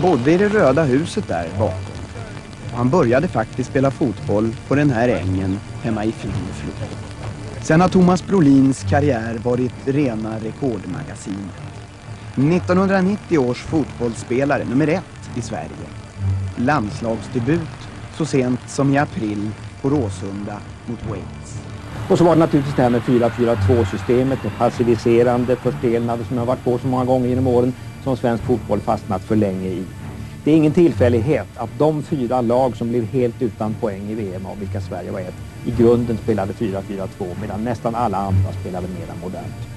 Han bodde i det röda huset där bakom. Och han började faktiskt spela fotboll på den här ängen hemma i Finflo. Sen har Thomas Brolins karriär varit rena rekordmagasinet. 1990 års fotbollsspelare nummer ett i Sverige. Landslagsdebut så sent som i april på Råsunda mot Wales. Och så var det naturligtvis det här med 4-4-2-systemet, det passiviserande, förstelnade som jag har varit på så många gånger genom åren som svensk fotboll fastnat för länge i. Det är ingen tillfällighet att de fyra lag som blev helt utan poäng i VM, av vilka Sverige var ett, i grunden spelade 4-4-2 medan nästan alla andra spelade mera modernt.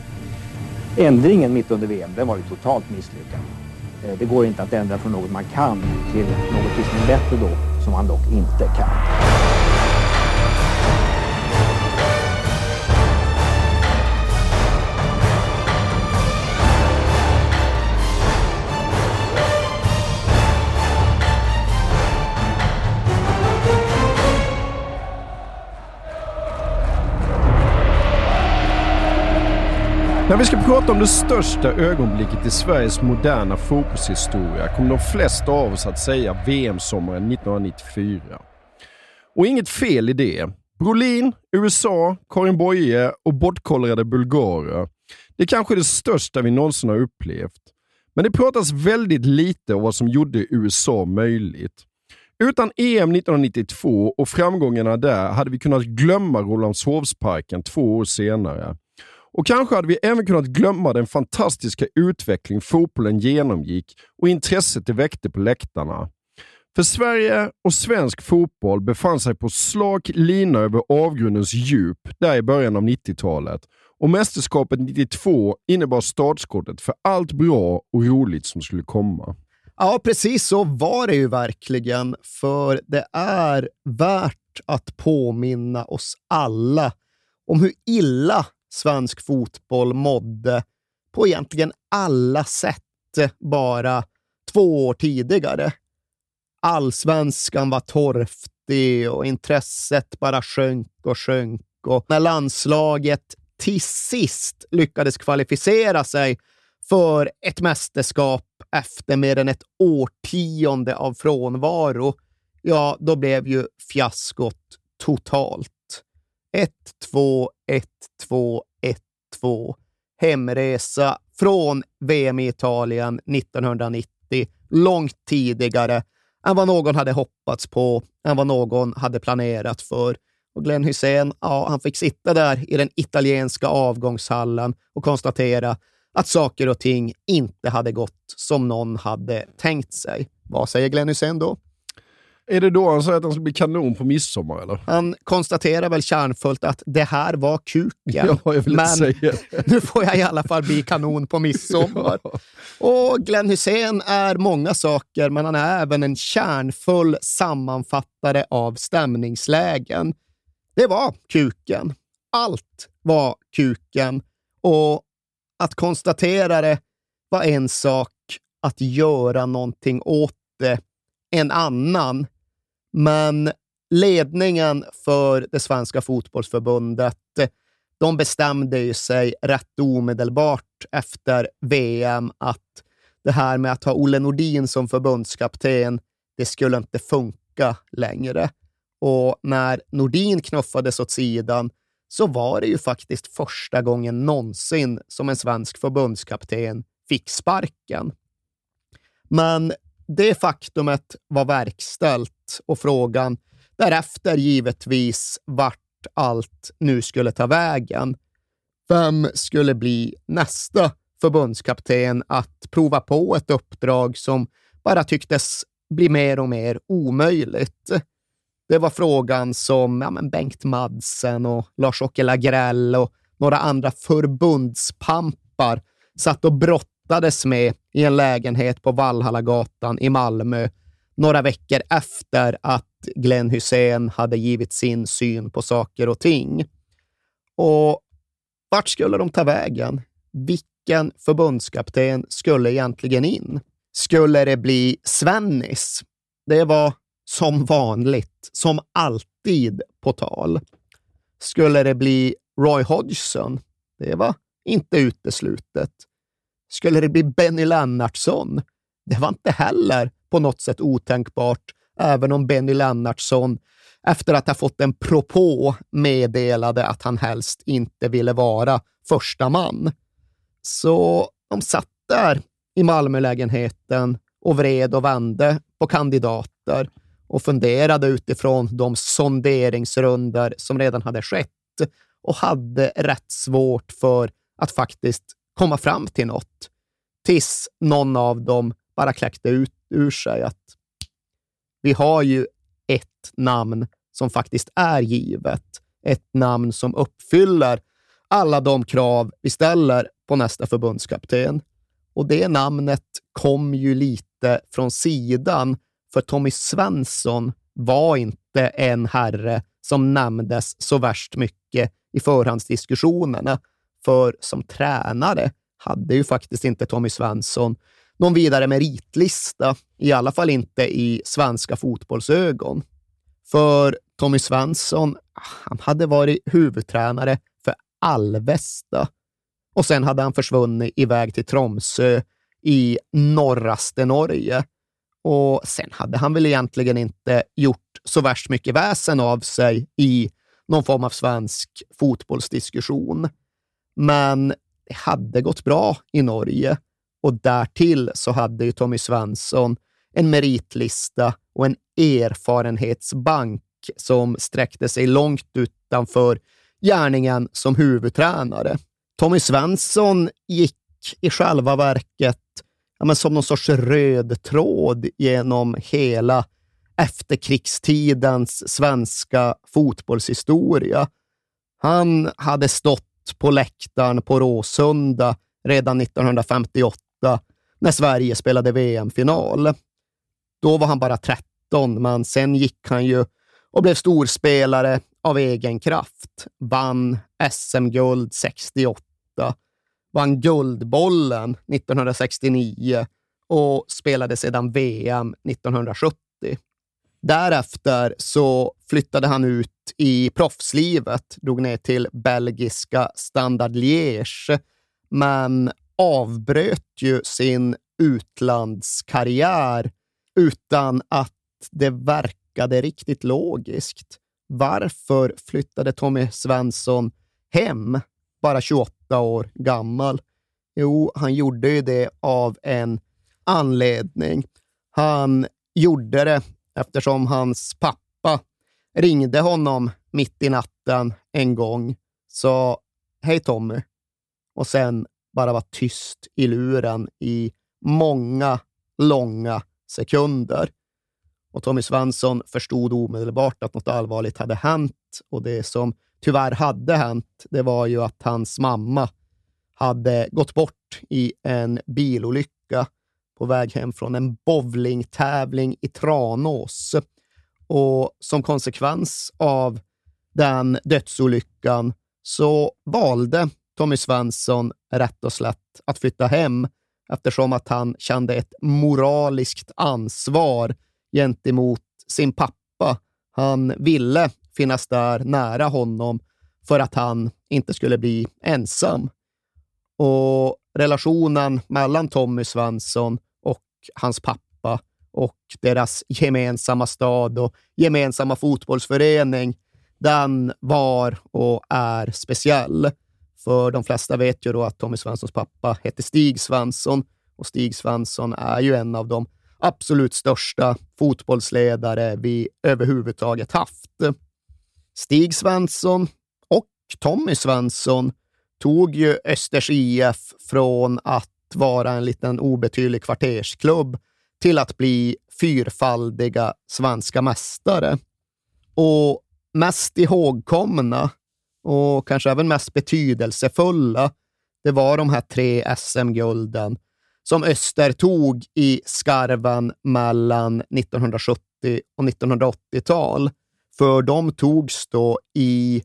Ändringen mitt under VM, den var ju totalt misslyckad. Eh, det går inte att ändra från något man kan till något som är bättre då, som man dock inte kan. När vi ska prata om det största ögonblicket i Sveriges moderna fotbollshistoria kommer de flesta av oss att säga VM-sommaren 1994. Och inget fel i det. Brolin, USA, Karin Boye och bortkollrade bulgarer. Det är kanske det största vi någonsin har upplevt. Men det pratas väldigt lite om vad som gjorde USA möjligt. Utan EM 1992 och framgångarna där hade vi kunnat glömma Rålambshovsparken två år senare. Och kanske hade vi även kunnat glömma den fantastiska utveckling fotbollen genomgick och intresset det väckte på läktarna. För Sverige och svensk fotboll befann sig på slak lina över avgrundens djup där i början av 90-talet och mästerskapet 92 innebar startskottet för allt bra och roligt som skulle komma. Ja, precis så var det ju verkligen. För det är värt att påminna oss alla om hur illa svensk fotboll mådde på egentligen alla sätt bara två år tidigare. Allsvenskan var torftig och intresset bara sjönk och sjönk. Och när landslaget till sist lyckades kvalificera sig för ett mästerskap efter mer än ett årtionde av frånvaro, ja, då blev ju fiaskot totalt. 1-2, 1-2, 1-2. Hemresa från VM i Italien 1990, långt tidigare än vad någon hade hoppats på, än vad någon hade planerat för. Och Glenn Hussein, ja, han fick sitta där i den italienska avgångshallen och konstatera att saker och ting inte hade gått som någon hade tänkt sig. Vad säger Glenn Hussein då? Är det då han säger att han ska bli kanon på midsommar eller? Han konstaterar väl kärnfullt att det här var kuken. Ja, men nu får jag i alla fall bli kanon på midsommar. Och Glenn Hussein är många saker, men han är även en kärnfull sammanfattare av stämningslägen. Det var kuken. Allt var kuken. Och att konstatera det var en sak, att göra någonting åt det en annan. Men ledningen för det svenska fotbollsförbundet, de bestämde ju sig rätt omedelbart efter VM att det här med att ha Olle Nordin som förbundskapten, det skulle inte funka längre. Och när Nordin knuffades åt sidan så var det ju faktiskt första gången någonsin som en svensk förbundskapten fick sparken. Men det faktumet var verkställt och frågan därefter givetvis vart allt nu skulle ta vägen. Vem skulle bli nästa förbundskapten att prova på ett uppdrag som bara tycktes bli mer och mer omöjligt? Det var frågan som ja, men Bengt Madsen och Lars-Åke Lagrell och några andra förbundspampar satt och brottades med i en lägenhet på Valhallagatan i Malmö några veckor efter att Glenn Hussein hade givit sin syn på saker och ting. Och vart skulle de ta vägen? Vilken förbundskapten skulle egentligen in? Skulle det bli Svennis? Det var som vanligt, som alltid på tal. Skulle det bli Roy Hodgson? Det var inte uteslutet. Skulle det bli Benny Lennartsson? Det var inte heller på något sätt otänkbart, även om Benny Lennartsson efter att ha fått en propå meddelade att han helst inte ville vara första man. Så de satt där i Malmölägenheten och vred och vände på kandidater och funderade utifrån de sonderingsrunder som redan hade skett och hade rätt svårt för att faktiskt komma fram till något. Tills någon av dem bara kläckte ut ur sig att vi har ju ett namn som faktiskt är givet. Ett namn som uppfyller alla de krav vi ställer på nästa förbundskapten. Och det namnet kom ju lite från sidan för Tommy Svensson var inte en herre som nämndes så värst mycket i förhandsdiskussionerna. För som tränare hade ju faktiskt inte Tommy Svensson någon vidare meritlista, i alla fall inte i svenska fotbollsögon. För Tommy Svensson, han hade varit huvudtränare för Alvesta och sen hade han försvunnit iväg till Tromsö i norraste Norge och sen hade han väl egentligen inte gjort så värst mycket väsen av sig i någon form av svensk fotbollsdiskussion. Men det hade gått bra i Norge och därtill så hade ju Tommy Svensson en meritlista och en erfarenhetsbank som sträckte sig långt utanför gärningen som huvudtränare. Tommy Svensson gick i själva verket ja, men som någon sorts röd tråd genom hela efterkrigstidens svenska fotbollshistoria. Han hade stått på läktaren på Råsunda redan 1958 när Sverige spelade VM-final. Då var han bara 13, men sen gick han ju och blev storspelare av egen kraft. Vann SM-guld 68, vann Guldbollen 1969 och spelade sedan VM 1970. Därefter så flyttade han ut i proffslivet, drog ner till belgiska Standard Liège, men avbröt ju sin utlandskarriär utan att det verkade riktigt logiskt. Varför flyttade Tommy Svensson hem bara 28 år gammal? Jo, han gjorde ju det av en anledning. Han gjorde det eftersom hans pappa ringde honom mitt i natten en gång, sa hej Tommy. Och sen bara var tyst i luren i många långa sekunder. Och Tommy Svensson förstod omedelbart att något allvarligt hade hänt. Och det som tyvärr hade hänt, det var ju att hans mamma hade gått bort i en bilolycka på väg hem från en bowlingtävling i Tranås. Och som konsekvens av den dödsolyckan så valde Tommy Svensson rätt och slätt att flytta hem eftersom att han kände ett moraliskt ansvar gentemot sin pappa. Han ville finnas där nära honom för att han inte skulle bli ensam. Och relationen mellan Tommy Svensson och hans pappa och deras gemensamma stad och gemensamma fotbollsförening, den var och är speciell. För de flesta vet ju då att Tommy Svenssons pappa hette Stig Svensson och Stig Svensson är ju en av de absolut största fotbollsledare vi överhuvudtaget haft. Stig Svensson och Tommy Svensson tog ju Östers IF från att vara en liten obetydlig kvartersklubb till att bli fyrfaldiga svenska mästare. Och mest ihågkomna och kanske även mest betydelsefulla, det var de här tre SM-gulden som Öster tog i skarven mellan 1970 och 1980-tal. För de togs då i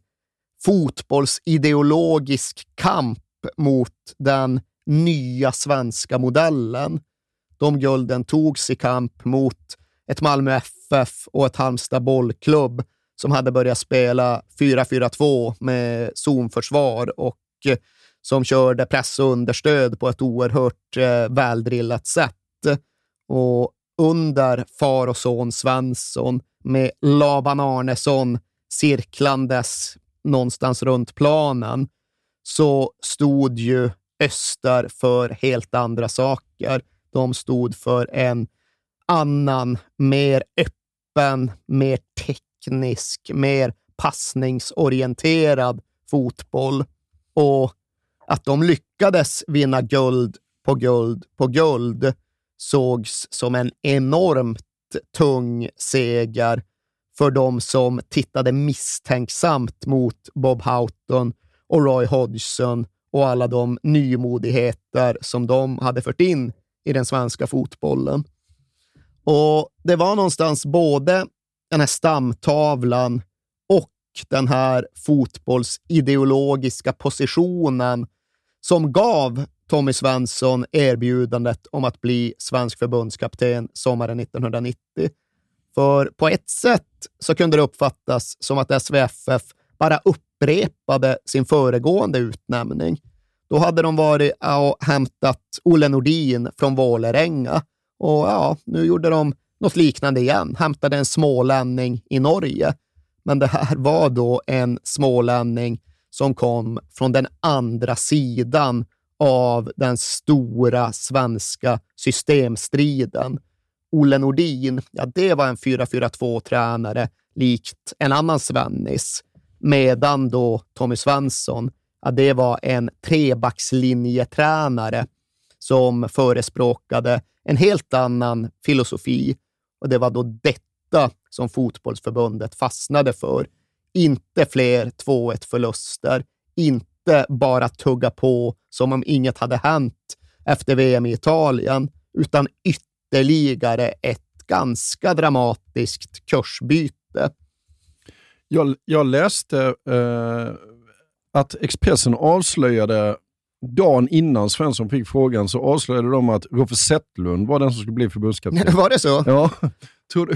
fotbollsideologisk kamp mot den nya svenska modellen. De gulden togs i kamp mot ett Malmö FF och ett Halmstad bollklubb som hade börjat spela 4-4-2 med zonförsvar och eh, som körde press och understöd på ett oerhört eh, väldrillat sätt. Och under far och son Svensson med Laban Arnesson cirklandes någonstans runt planen så stod ju Öster för helt andra saker. De stod för en annan, mer öppen, mer teknisk, mer passningsorienterad fotboll. Och att de lyckades vinna guld på guld på guld sågs som en enormt tung seger för de som tittade misstänksamt mot Bob Houghton och Roy Hodgson och alla de nymodigheter som de hade fört in i den svenska fotbollen. Och Det var någonstans både den här stamtavlan och den här fotbollsideologiska positionen som gav Tommy Svensson erbjudandet om att bli svensk förbundskapten sommaren 1990. För på ett sätt så kunde det uppfattas som att SVFF bara upprepade sin föregående utnämning. Då hade de varit och hämtat Olle Nordin från Vålerenga och ja, nu gjorde de något liknande igen. Hämtade en smålänning i Norge. Men det här var då en smålänning som kom från den andra sidan av den stora svenska systemstriden. Olle Nordin, ja, det var en 4-4-2-tränare likt en annan Svennis, medan då Tommy Svensson, ja, det var en trebackslinjetränare som förespråkade en helt annan filosofi. Och det var då detta som fotbollsförbundet fastnade för. Inte fler 2-1 förluster, inte bara tugga på som om inget hade hänt efter VM i Italien, utan ytterligare ett ganska dramatiskt kursbyte. Jag, jag läste eh, att Expressen avslöjade dagen innan Svensson fick frågan så avslöjade de att Roffe Zetterlund var den som skulle bli förbundskapten. Var det så? Ja. Tror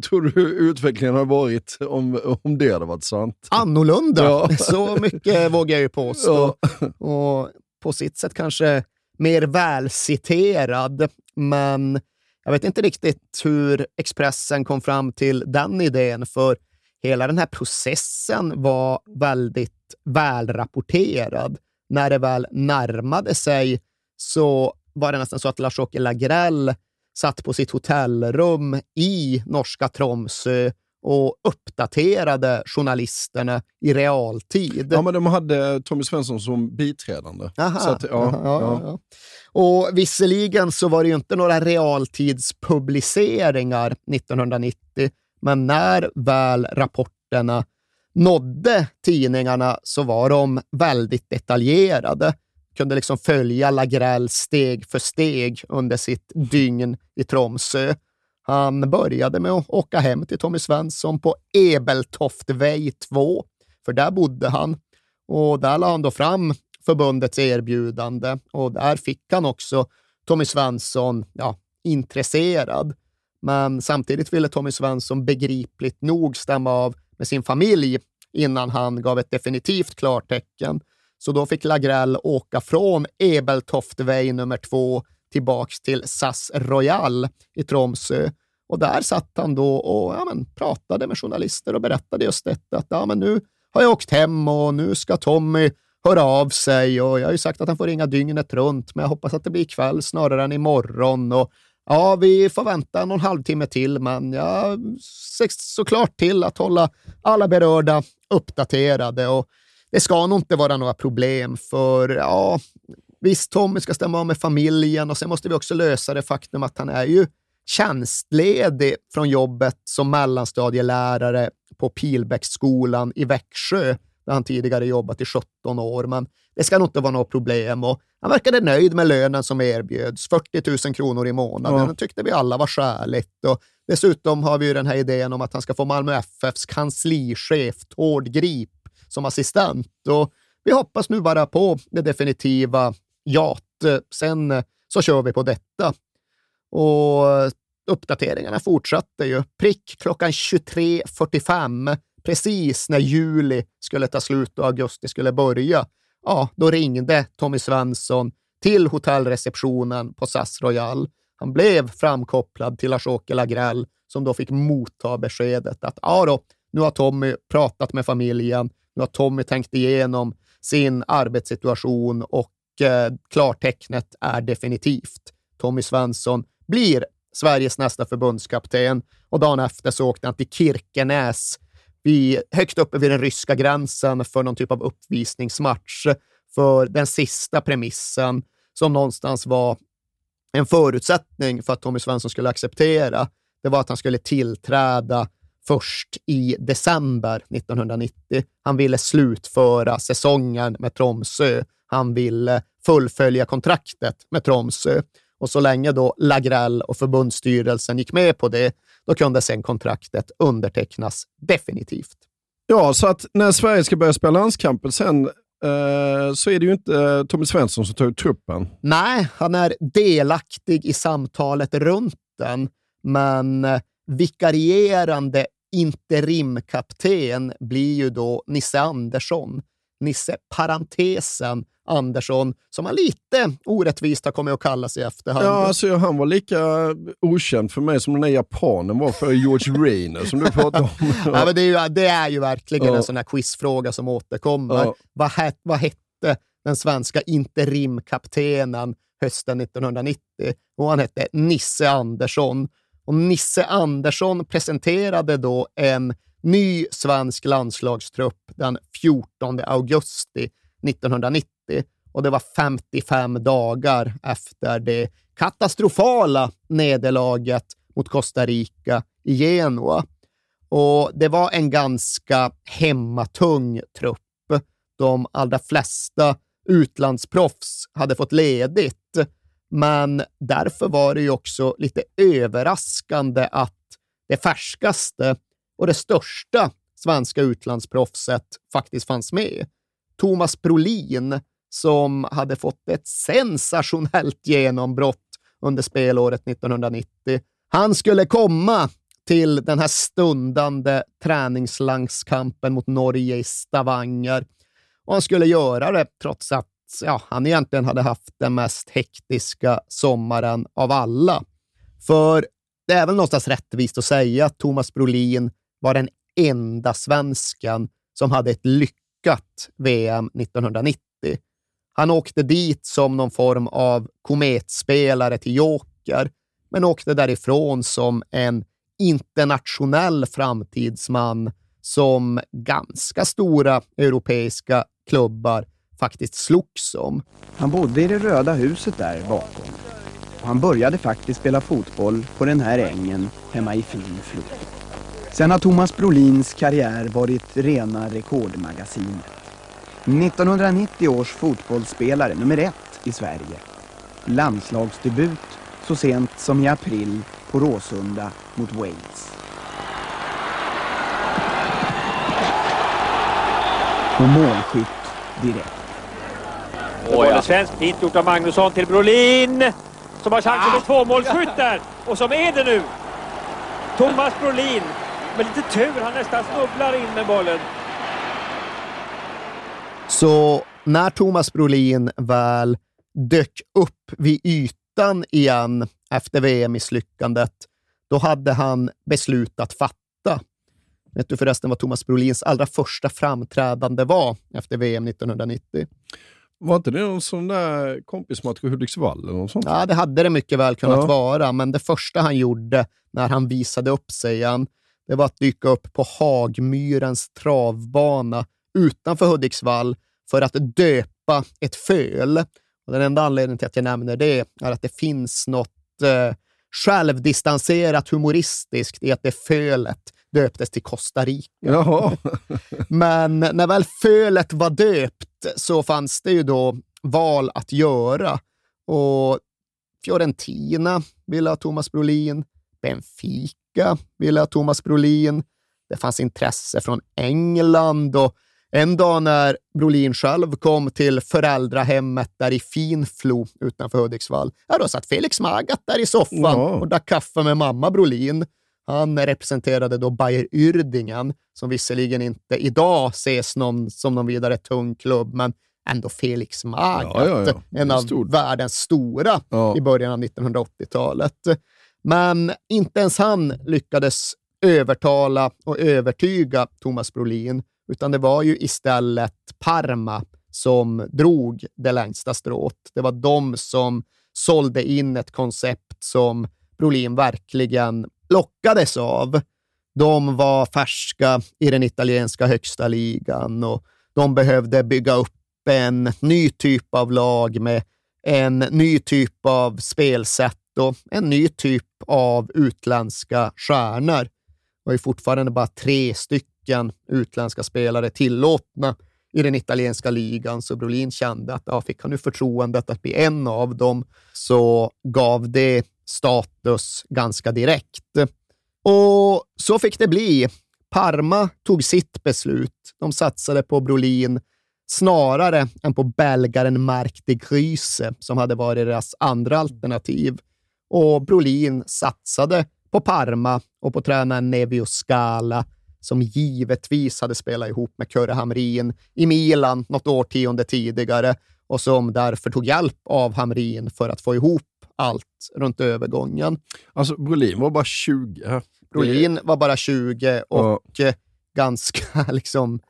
tror du utvecklingen har varit om, om det hade varit sant? Annorlunda. Ja. Så mycket vågar jag ju påstå. Ja. Och på sitt sätt kanske mer välciterad, men jag vet inte riktigt hur Expressen kom fram till den idén, för hela den här processen var väldigt välrapporterad. När det väl närmade sig så var det nästan så att Lars-Åke Lagrell satt på sitt hotellrum i norska Tromsö och uppdaterade journalisterna i realtid. Ja, men de hade Tommy Svensson som biträdande. Aha, att, ja, aha, ja. ja. Och visserligen så var det ju inte några realtidspubliceringar 1990, men när väl rapporterna nådde tidningarna så var de väldigt detaljerade. Kunde liksom följa Lagrell steg för steg under sitt dygn i Tromsö. Han började med att åka hem till Tommy Svensson på Ebeltoftväg 2, för där bodde han. Och där lade han då fram förbundets erbjudande och där fick han också Tommy Svensson ja, intresserad. Men samtidigt ville Tommy Svensson begripligt nog stämma av med sin familj innan han gav ett definitivt klartecken. Så då fick Lagrell åka från Ebeltoftväg nummer två tillbaks till SAS Royal i Tromsö. Och där satt han då och ja, men, pratade med journalister och berättade just detta, att ja, men nu har jag åkt hem och nu ska Tommy höra av sig och jag har ju sagt att han får ringa dygnet runt, men jag hoppas att det blir ikväll snarare än imorgon. Och ja, vi får vänta någon halvtimme till, men jag ser såklart till att hålla alla berörda uppdaterade och det ska nog inte vara några problem för ja, visst, Tommy ska stämma av med familjen och sen måste vi också lösa det faktum att han är ju tjänstledig från jobbet som mellanstadielärare på Pilbäcksskolan i Växjö, där han tidigare jobbat i 17 år. Men det ska nog inte vara något problem. Och han verkade nöjd med lönen som erbjöds, 40 000 kronor i månaden. Ja. Det tyckte vi alla var skäligt. Och dessutom har vi ju den här idén om att han ska få Malmö FFs kanslichef Tord Grip som assistent. Och vi hoppas nu bara på det definitiva Ja, Sen eh, så kör vi på detta. Och uppdateringarna fortsatte ju. Prick klockan 23.45, precis när juli skulle ta slut och augusti skulle börja. Ja, då ringde Tommy Svensson till hotellreceptionen på SAS Royal. Han blev framkopplad till Lars-Åke Lagrell som då fick motta beskedet att ja då, nu har Tommy pratat med familjen. Nu har Tommy tänkt igenom sin arbetssituation och eh, klartecknet är definitivt. Tommy Svensson blir Sveriges nästa förbundskapten och dagen efter så åkte han till Kirkenäs vid, högt uppe vid den ryska gränsen för någon typ av uppvisningsmatch för den sista premissen som någonstans var en förutsättning för att Tommy Svensson skulle acceptera. Det var att han skulle tillträda först i december 1990. Han ville slutföra säsongen med Tromsö. Han ville fullfölja kontraktet med Tromsö. Och så länge då Lagrell och förbundsstyrelsen gick med på det, då kunde sen kontraktet undertecknas definitivt. Ja, så att när Sverige ska börja spela landskampen sen eh, så är det ju inte eh, Tommy Svensson som tar ut truppen. Nej, han är delaktig i samtalet runt den, men eh, vikarierande interimkapten blir ju då Nisse Andersson. Nisse parentesen Andersson, som han lite orättvist har kommit att kallas i efterhand. Ja, alltså, han var lika okänd för mig som den där japanen var för George Rainer som du pratade om. ja, men det, är ju, det är ju verkligen ja. en sån här quizfråga som återkommer. Ja. Vad, het, vad hette den svenska interimkaptenen hösten 1990? Och han hette Nisse Andersson. Och Nisse Andersson presenterade då en ny svensk landslagstrupp den 14 augusti 1990 och det var 55 dagar efter det katastrofala nederlaget mot Costa Rica i Genua. Och det var en ganska hemmatung trupp. De allra flesta utlandsproffs hade fått ledigt, men därför var det ju också lite överraskande att det färskaste och det största svenska utlandsproffset faktiskt fanns med. Thomas Brolin, som hade fått ett sensationellt genombrott under spelåret 1990. Han skulle komma till den här stundande träningslangskampen mot Norge i Stavanger. Och han skulle göra det trots att ja, han egentligen hade haft den mest hektiska sommaren av alla. För det är väl någonstans rättvist att säga att Thomas Brolin var den enda svensken som hade ett lyckat VM 1990. Han åkte dit som någon form av kometspelare till Joker, men åkte därifrån som en internationell framtidsman som ganska stora europeiska klubbar faktiskt slogs om. Han bodde i det röda huset där bakom. Och han började faktiskt spela fotboll på den här ängen hemma i Finflo. Sen har Thomas Brolins karriär varit rena rekordmagasinet. 1990 års fotbollsspelare nummer ett i Sverige. Landslagsdebut så sent som i april på Råsunda mot Wales. Och målskytt direkt. Och ja. Svensk fint gjort av Magnusson till Brolin som har chansen till ah. tvåmålsskytt där och som är det nu. Thomas Brolin med lite tur, han nästan snubblar in med bollen. Så när Thomas Brolin väl dök upp vid ytan igen efter VM-misslyckandet, då hade han beslutat fatta. Vet du förresten vad Thomas Brolins allra första framträdande var efter VM 1990? Var inte det någon sån där kompismatch i Hudiksvall? Eller något sånt? Ja, det hade det mycket väl kunnat Ja. vara, men det första han gjorde när han visade upp sig igen, det var att dyka upp på Hagmyrens travbana utanför Hudiksvall för att döpa ett föl. Och den enda anledningen till att jag nämner det är att det finns något eh, självdistanserat humoristiskt i att det fölet döptes till Costa Rica. Jaha. Men när väl fölet var döpt så fanns det ju då val att göra. Och Fiorentina ville ha Thomas Brolin. Benfica ville ha Thomas Brolin. Det fanns intresse från England och en dag när Brolin själv kom till föräldrahemmet där i Finflo utanför Hudiksvall, ja, då satt Felix Magath där i soffan Ja. och drack kaffe med mamma Brolin. Han representerade då Bayer Uerdingen, som visserligen inte idag ses någon, som någon vidare tung klubb, men ändå Felix Magath, Ja, ja, en av Stor. världens stora i början av 1980-talet. Men inte ens han lyckades övertala och övertyga Thomas Brolin, utan det var ju istället Parma som drog det längsta strået. Det var de som sålde in ett koncept som Brolin verkligen lockades av. De var färska i den italienska högsta ligan och de behövde bygga upp en ny typ av lag med en ny typ av spelsätt och en ny typ av utländska stjärnor. Det var ju fortfarande bara tre stycken utländska spelare tillåtna i den italienska ligan, så Brolin kände att ja, fick han nu förtroendet att bli en av dem så gav det status ganska direkt. Och så fick det bli. Parma tog sitt beslut. De satsade på Brolin snarare än på belgaren Marc de Gryse som hade varit deras andra alternativ. Och Brolin satsade på Parma och på tränaren Nevio Scala som givetvis hade spelat ihop med Kurre Hamrin i Milan något årtionde tidigare och som därför tog hjälp av Hamrin för att få ihop allt runt övergången. Alltså, Brolin var bara 20. här. Brolin var bara 20 och eh, ganska liksom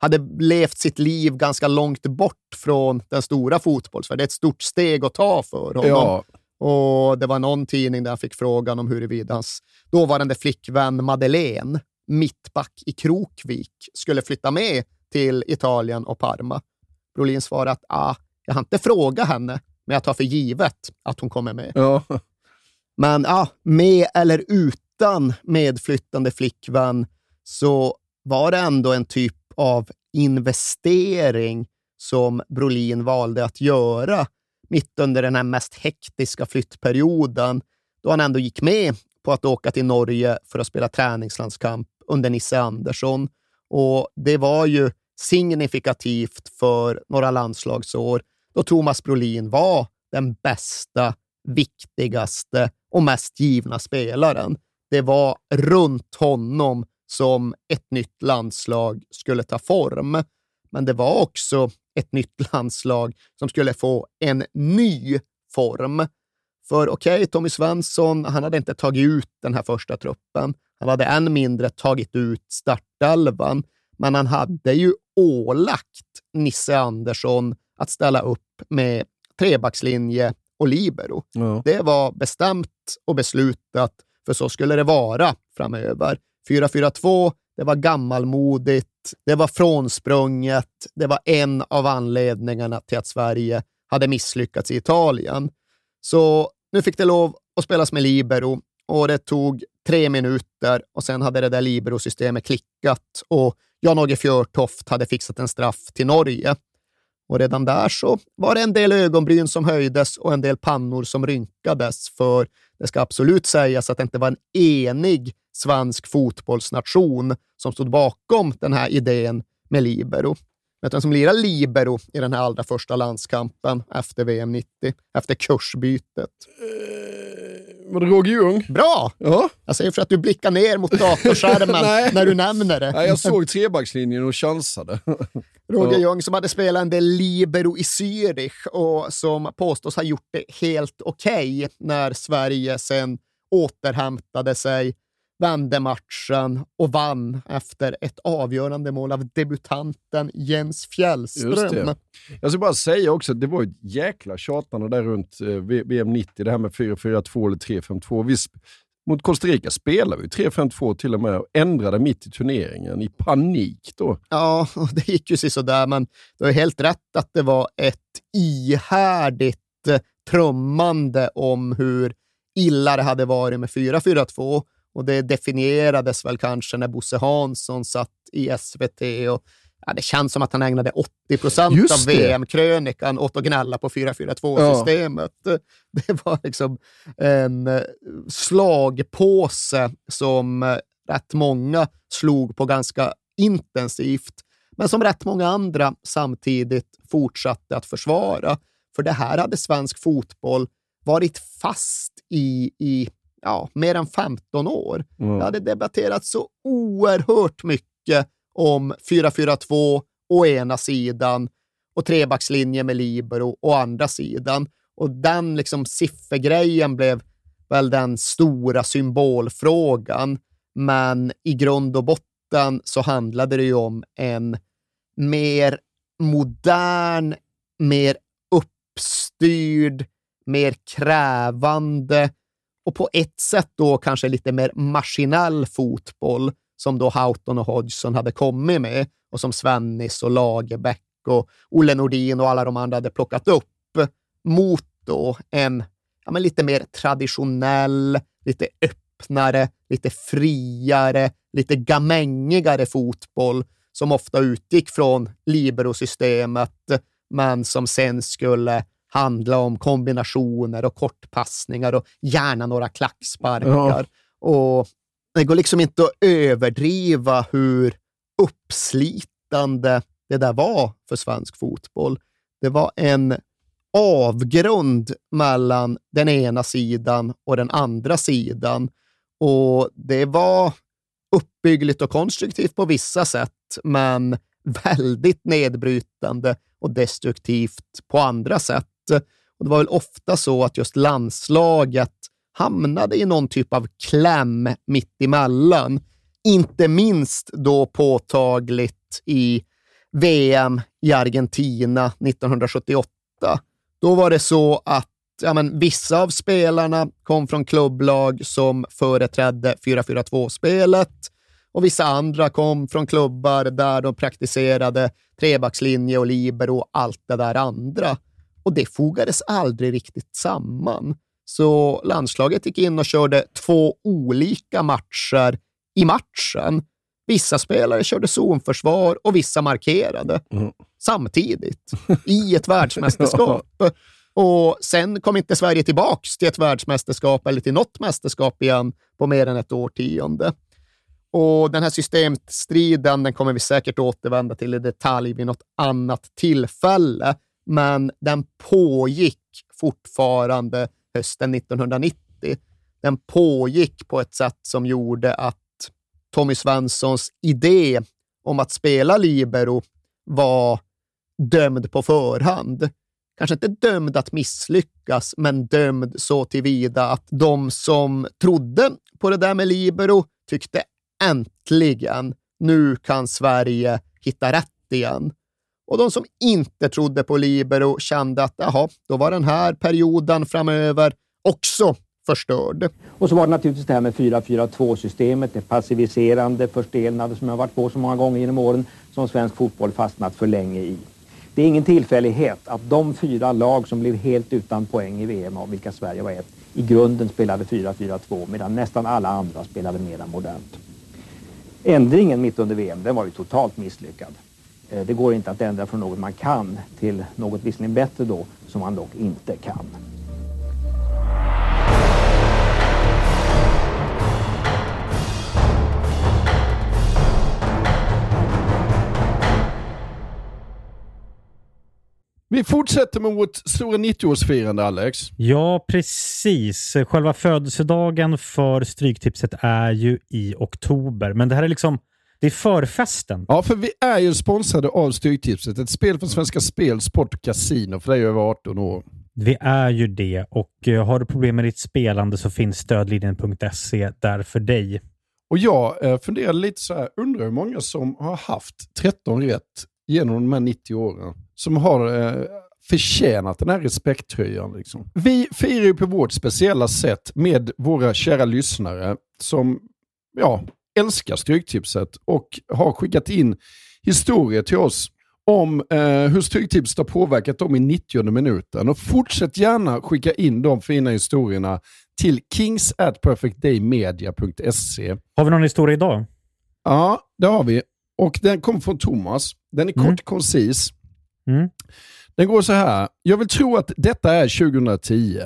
hade levt sitt liv ganska långt bort från den stora fotbollsvärlden. Det är ett stort steg att ta för honom. Ja, Och det var någon tidning där han fick frågan om huruvida hans dåvarande flickvän Madeleine, mittback i Krokvik, skulle flytta med till Italien och Parma. Brolin svarade att ah, jag har inte frågat henne, men jag tar för givet att hon kommer med. ja. Men ja, med eller utan medflyttande flickvän så var det ändå en typ av investering som Brolin valde att göra mitt under den här mest hektiska flyttperioden, då han ändå gick med på att åka till Norge för att spela träningslandskamp under Nisse Andersson. Och det var ju signifikativt för några landslagsår då Thomas Brolin var den bästa, viktigaste och mest givna spelaren. Det var runt honom som ett nytt landslag skulle ta form. Men det var också ett nytt landslag som skulle få en ny form. För okej, okay, Tommy Svensson, han hade inte tagit ut den här första truppen. Han hade än mindre tagit ut startelvan, men han hade ju ålagt Nisse Andersson att ställa upp med trebackslinje och libero. ja. Det var bestämt och beslutat, för så skulle det vara framöver. 4-4-2, det var gammalmodigt, det var frånsprunget, det var en av anledningarna till att Sverige hade misslyckats i Italien. Så nu fick det lov att spelas med libero och det tog tre minuter och sen hade det där libero-systemet klickat och Jan-Åge Fjörtoft hade fixat en straff till Norge. Och redan där så var det en del ögonbryn som höjdes och en del pannor som rynkades, för det ska absolut sägas att det inte var en enig svensk fotbollsnation som stod bakom den här idén med libero. Vet vem som lirar libero i den här allra första landskampen efter VM 90, efter kursbytet? Eh, Roger Ljung? Bra! Ja. Jag säger för att du blickar ner mot datorskärmen Nej. när du nämner det. ja, jag såg trebackslinjen och chansade. Roger. Ljung som hade spelat en del libero i Zürich och som påstås ha gjort det helt okej när Sverige sen återhämtade sig, vände matchen och vann efter ett avgörande mål av debutanten Jens Fjällström. Jag ska bara säga också, det var ett jäkla tjatande där runt eh, VM 90, det här med 4-4-2 eller 3-5-2. Visst, mot Costa Rica spelade vi 3-5-2 till och med och ändrade mitt i turneringen i panik då. Ja, det gick ju sådär, men du har helt rätt att det var ett ihärdigt eh, trummande om hur illa det hade varit med 4-4-2 och det definierades väl kanske när Bosse Hansson satt i SVT och ja, det känns som att han ägnade 80 procent av VM-krönikan åt att gnälla på 4-4-2-systemet. Ja. Det var liksom en eh, slagpåse som eh, rätt många slog på ganska intensivt, men som rätt många andra samtidigt fortsatte att försvara. För det här hade svensk fotboll varit fast i, i ja, mer än 15 år. Mm. Det hade debatterats så oerhört mycket om 4-4-2 å ena sidan och trebackslinje med libero å andra sidan. Och den liksom siffergrejen blev väl den stora symbolfrågan. Men i grund och botten så handlade det ju om en mer modern, mer uppstyrd, mer krävande och på ett sätt då kanske lite mer maskinell fotboll som då Houghton och Hodgson hade kommit med och som Svennis och Lagerbäck och Olle Nordin och alla de andra hade plockat upp mot då en ja, men lite mer traditionell, lite öppnare, lite friare, lite gamängigare fotboll som ofta utgick från libero-systemet, men som sen skulle handla om kombinationer och kortpassningar och gärna några klacksparkar. Ja. Och det går liksom inte att överdriva hur uppslitande det där var för svensk fotboll. Det var en avgrund mellan den ena sidan och den andra sidan. Och det var uppbyggligt och konstruktivt på vissa sätt, men väldigt nedbrytande och destruktivt på andra sätt. Och Det var väl ofta så att just landslaget hamnade i någon typ av kläm mittemellan. Inte minst då påtagligt i VM i Argentina 1978. Då var det så att ja, men, vissa av spelarna kom från klubblag som företrädde 4-4-2-spelet och vissa andra kom från klubbar där de praktiserade trebackslinje och libero och allt det där andra. Och det fogades aldrig riktigt samman. Så landslaget gick in och körde två olika matcher i matchen. Vissa spelare körde zonförsvar och vissa markerade mm. samtidigt i ett världsmästerskap. Och sen kom inte Sverige tillbaks till ett världsmästerskap eller till något mästerskap igen på mer än ett årtionde. Och den här systemstriden den kommer vi säkert återvända till i detalj vid något annat tillfälle, men den pågick fortfarande hösten 1990. Den pågick på ett sätt som gjorde att Tommy Svenssons idé om att spela libero var dömd på förhand. Kanske inte dömd att misslyckas, men dömd så tillvida att de som trodde på det där med libero tyckte äntligen, nu kan Sverige hitta rätt igen. Och de som inte trodde på libero kände att jaha, då var den här perioden framöver också förstörd. Och så var det naturligtvis det här med 4-4-2-systemet, det passiviserande, förstelnade som jag varit på så många gånger genom åren, som svensk fotboll fastnat för länge i. Det är ingen tillfällighet att de fyra lag som blev helt utan poäng i VM, av vilka Sverige var ett, i grunden spelade 4-4-2 medan nästan alla andra spelade mera modernt. Ändringen mitt under VM, den var ju totalt misslyckad. Eh, det går inte att ändra från något man kan till något visserligen bättre då, som man dock inte kan. Vi fortsätter med vårt stora 90-årsfirande, Alex. Ja, precis. Själva födelsedagen för Stryktipset är ju i oktober, men det här är liksom det är förfesten. Ja, för vi är ju sponsrade av Stryktipset. Ett spel från Svenska Spel, Sport och Casino för dig över 18 år. Vi är ju det och eh, har du problem med ditt spelande så finns stödlinjen.se där för dig. Och jag eh, funderar lite så här, undrar hur många som har haft 13 rätt genom de här 90 åren. Som har eh, förtjänat den här respekttröjan. Liksom. Vi firar ju på vårt speciella sätt med våra kära lyssnare som ja, älskar Stryktipset och har skickat in historier till oss om eh, hur Stryktipset har påverkat dem i 90 minuten. Och fortsätt gärna skicka in de fina historierna till kings at perfectdaymedia.se. Har vi någon historia idag? Ja, det har vi. Och den kommer från Thomas. Den är kort Mm. koncis. Mm. Den går så här. Jag vill tro att detta är 2010.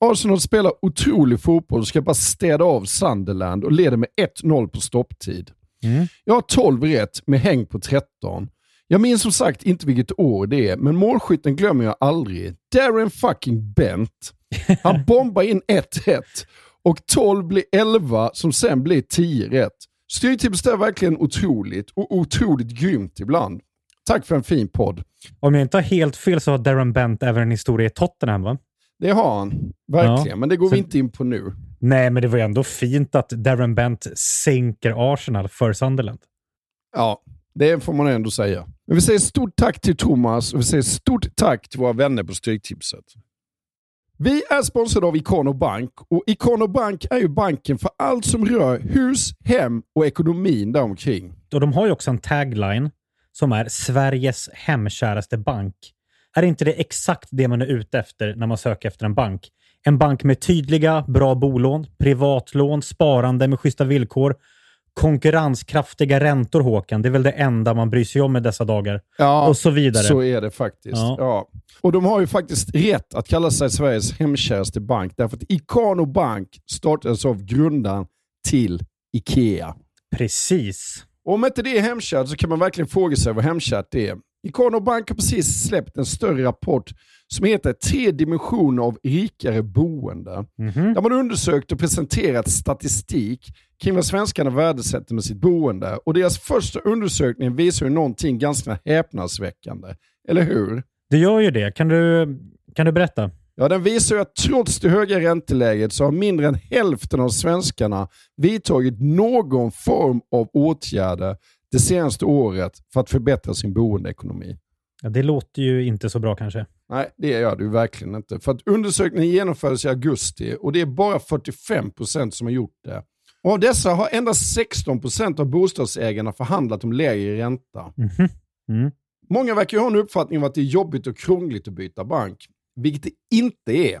Arsenal spelar otrolig fotboll och ska bara städa av Sunderland och leder med 1-0 på stopptid. Mm. Jag har 12 rätt med häng på 13. Jag minns som sagt inte vilket år det är, men målskytten glömmer jag aldrig. Darren fucking Bent. Han bombar in ett rätt och 12 blir 11 som sen blir 10 rätt. Styrtipset är verkligen otroligt och otroligt grymt ibland. Tack för en fin podd. Om jag inte har helt fel så har Darren Bent även en historia i Tottenham, va? Det har han, verkligen. Ja. Men det går Så- vi inte in på nu. Nej, men det var ju ändå fint att Darren Bent sänker Arsenal för Sunderland. Ja, det får man ändå säga. Men vi säger stort tack till Thomas och vi säger stort tack till våra vänner på Stryktipset. Vi är sponsrade av Ikano Bank och Ikano Bank är ju banken för allt som rör hus, hem och ekonomin däromkring. Och de har ju också en tagline som är Sveriges hemkäraste bank. Är inte det exakt det man är ute efter när man söker efter en bank? En bank med tydliga, bra bolån, privatlån, sparande med schyssta villkor, konkurrenskraftiga räntor, Håkan. Det är väl det enda man bryr sig om i dessa dagar. Ja, och så vidare. Så är det faktiskt. Ja. Ja. Och de har ju faktiskt rätt att kalla sig Sveriges hemkäraste bank därför att Ikano Bank startades av grundaren till Ikea. Precis. Om inte det är hemkärt så kan man verkligen fråga sig vad hemkärt är. Ikano Bank har precis släppt en större rapport som heter Tre dimensioner av rikare boende. Mhm. Där man undersökt och presenterat statistik kring vad svenskarna värdesätter med sitt boende. Och deras första undersökning visar ju någonting ganska häpnadsväckande. Eller hur? Det gör ju det. Kan du, kan du berätta? Ja, den visar ju att trots det höga ränteläget så har mindre än hälften av svenskarna vidtagit någon form av åtgärder det senaste året för att förbättra sin boendeekonomi. Ja, det låter ju inte så bra kanske. Nej, det gör det ju verkligen inte. För att undersökningen genomfördes i augusti och det är bara 45% som har gjort det. Och av dessa har endast 16% av bostadsägarna förhandlat om lägre ränta. Mhm. Mm. Många verkar ju ha en uppfattning om att det är jobbigt och krångligt att byta bank, vilket det inte är.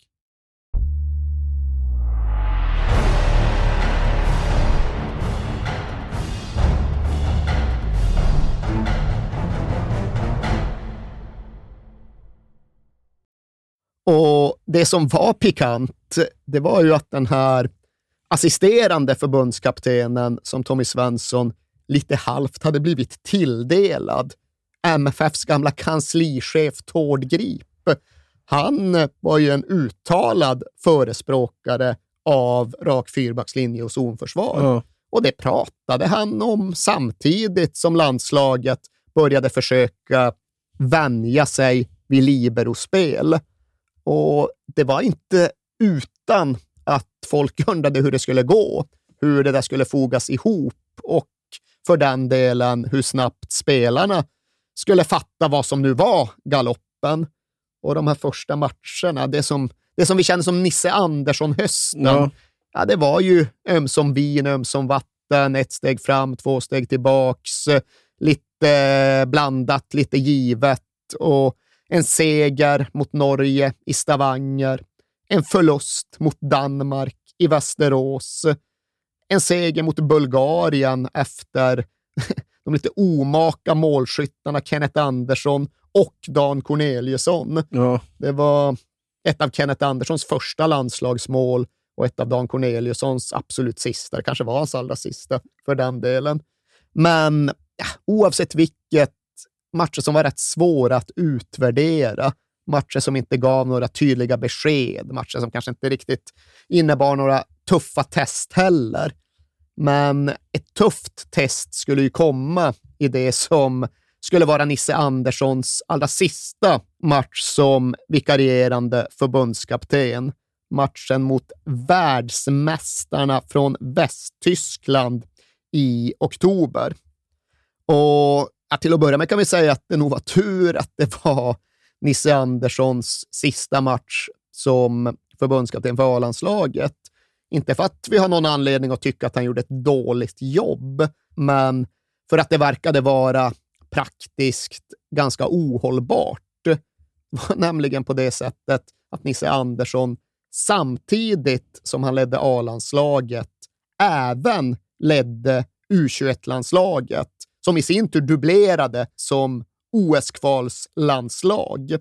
Och det som var pikant, det var ju att den här assisterande förbundskaptenen som Tommy Svensson lite halvt hade blivit tilldelad, MFFs gamla kanslichef Tord Grip. Han var ju en uttalad förespråkare av rak fyrbackslinje och zonförsvar. Och det pratade han om samtidigt som landslaget började försöka vänja sig vid liberospel. Och det var inte utan att folk undrade hur det skulle gå, hur det där skulle fogas ihop och för den delen hur snabbt spelarna skulle fatta vad som nu var galoppen. Och de här första matcherna, det som, det som vi kände som Nisse Andersson-hösten, Ja. ja, det var ju ömsom vin, ömsom vatten, ett steg fram, två steg tillbaks, lite blandat, lite givet och en seger mot Norge i Stavanger, en förlust mot Danmark i Västerås, en seger mot Bulgarien efter de lite omaka målskyttarna Kenneth Andersson och Dan Corneliusson. Ja. Det var ett av Kenneth Anderssons första landslagsmål och ett av Dan Corneliussons absolut sista. Det kanske var hans allra sista för den delen. Men ja, oavsett vilket, matcher som var rätt svåra att utvärdera. Matcher som inte gav några tydliga besked, matcher som kanske inte riktigt innebar några tuffa test heller. Men ett tufft test skulle ju komma i det som skulle vara Nisse Anderssons allra sista match som vikarierande förbundskapten. Matchen mot världsmästarna från Västtyskland i oktober. Och till att börja med kan vi säga att det nog var tur att det var Nisse Anderssons sista match som förbundskapten för A-landslaget. Inte för att vi har någon anledning att tycka att han gjorde ett dåligt jobb, men för att det verkade vara praktiskt ganska ohållbart. Det var nämligen på det sättet att Nisse Andersson samtidigt som han ledde A-landslaget även ledde U21-landslaget, som i sin tur dubblerade som OS-kvalslandslag.